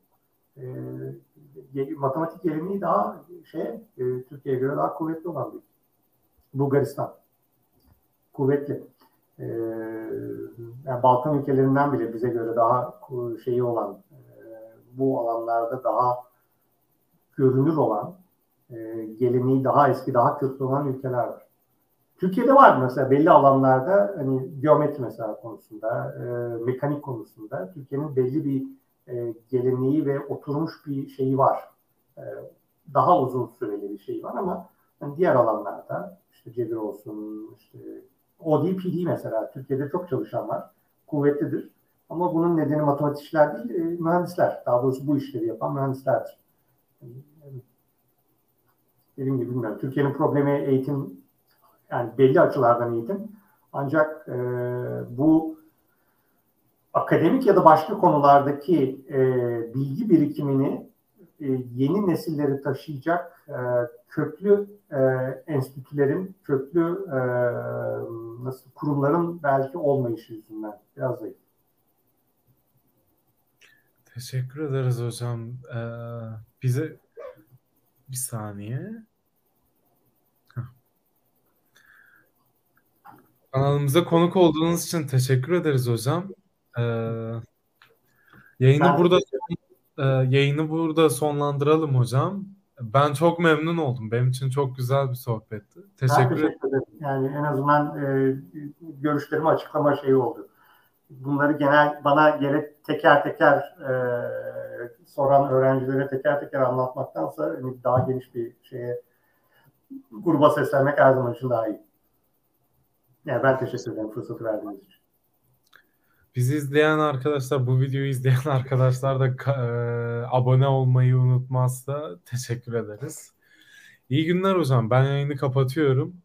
E, matematik geleneği daha şey e, Türkiye'ye göre daha kuvvetli olan bir Bulgaristan. Kuvvetli. E, yani Balkan ülkelerinden bile bize göre daha şeyi olan e, bu alanlarda daha görünür olan e, geleneği daha eski, daha köklü olan ülkeler var. Türkiye'de var mesela belli alanlarda hani geometri mesela konusunda, e, mekanik konusunda Türkiye'nin belli bir e, geleneği ve oturmuş bir şeyi var. E, daha uzun süreli bir şey var ama yani diğer alanlarda işte cebir olsun, işte ODPD mesela Türkiye'de çok çalışan var. Kuvvetlidir. Ama bunun nedeni matematikçiler değil, e, mühendisler. Daha doğrusu bu işleri yapan mühendislerdir. Dediğim gibi bilmiyorum. Türkiye'nin problemi eğitim yani belli açılardan eğitim. Ancak e, bu akademik ya da başka konulardaki e, bilgi birikimini e, yeni nesilleri taşıyacak e, köklü e, enstitülerin, köklü e, nasıl kurumların belki olmayışı yüzünden biraz zayıf. Teşekkür ederiz hocam. Ee, bize bir saniye. Kanalımıza konuk olduğunuz için teşekkür ederiz hocam. Ee, yayını ben... burada e, yayını burada sonlandıralım hocam. Ben çok memnun oldum. Benim için çok güzel bir sohbetti. Teşekkür, teşekkür ederim. Yani en azından e, görüşlerimi açıklama şeyi oldu. Bunları genel bana gerek teker teker e, soran öğrencilere teker teker anlatmaktansa hani daha geniş bir şeye gruba seslenmek her zaman için daha iyi. Yani ben teşekkür ederim fırsatı verdiğiniz için. Bizi izleyen arkadaşlar, bu videoyu izleyen arkadaşlar da e, abone olmayı unutmazsa teşekkür ederiz. İyi günler hocam. Ben yayını kapatıyorum.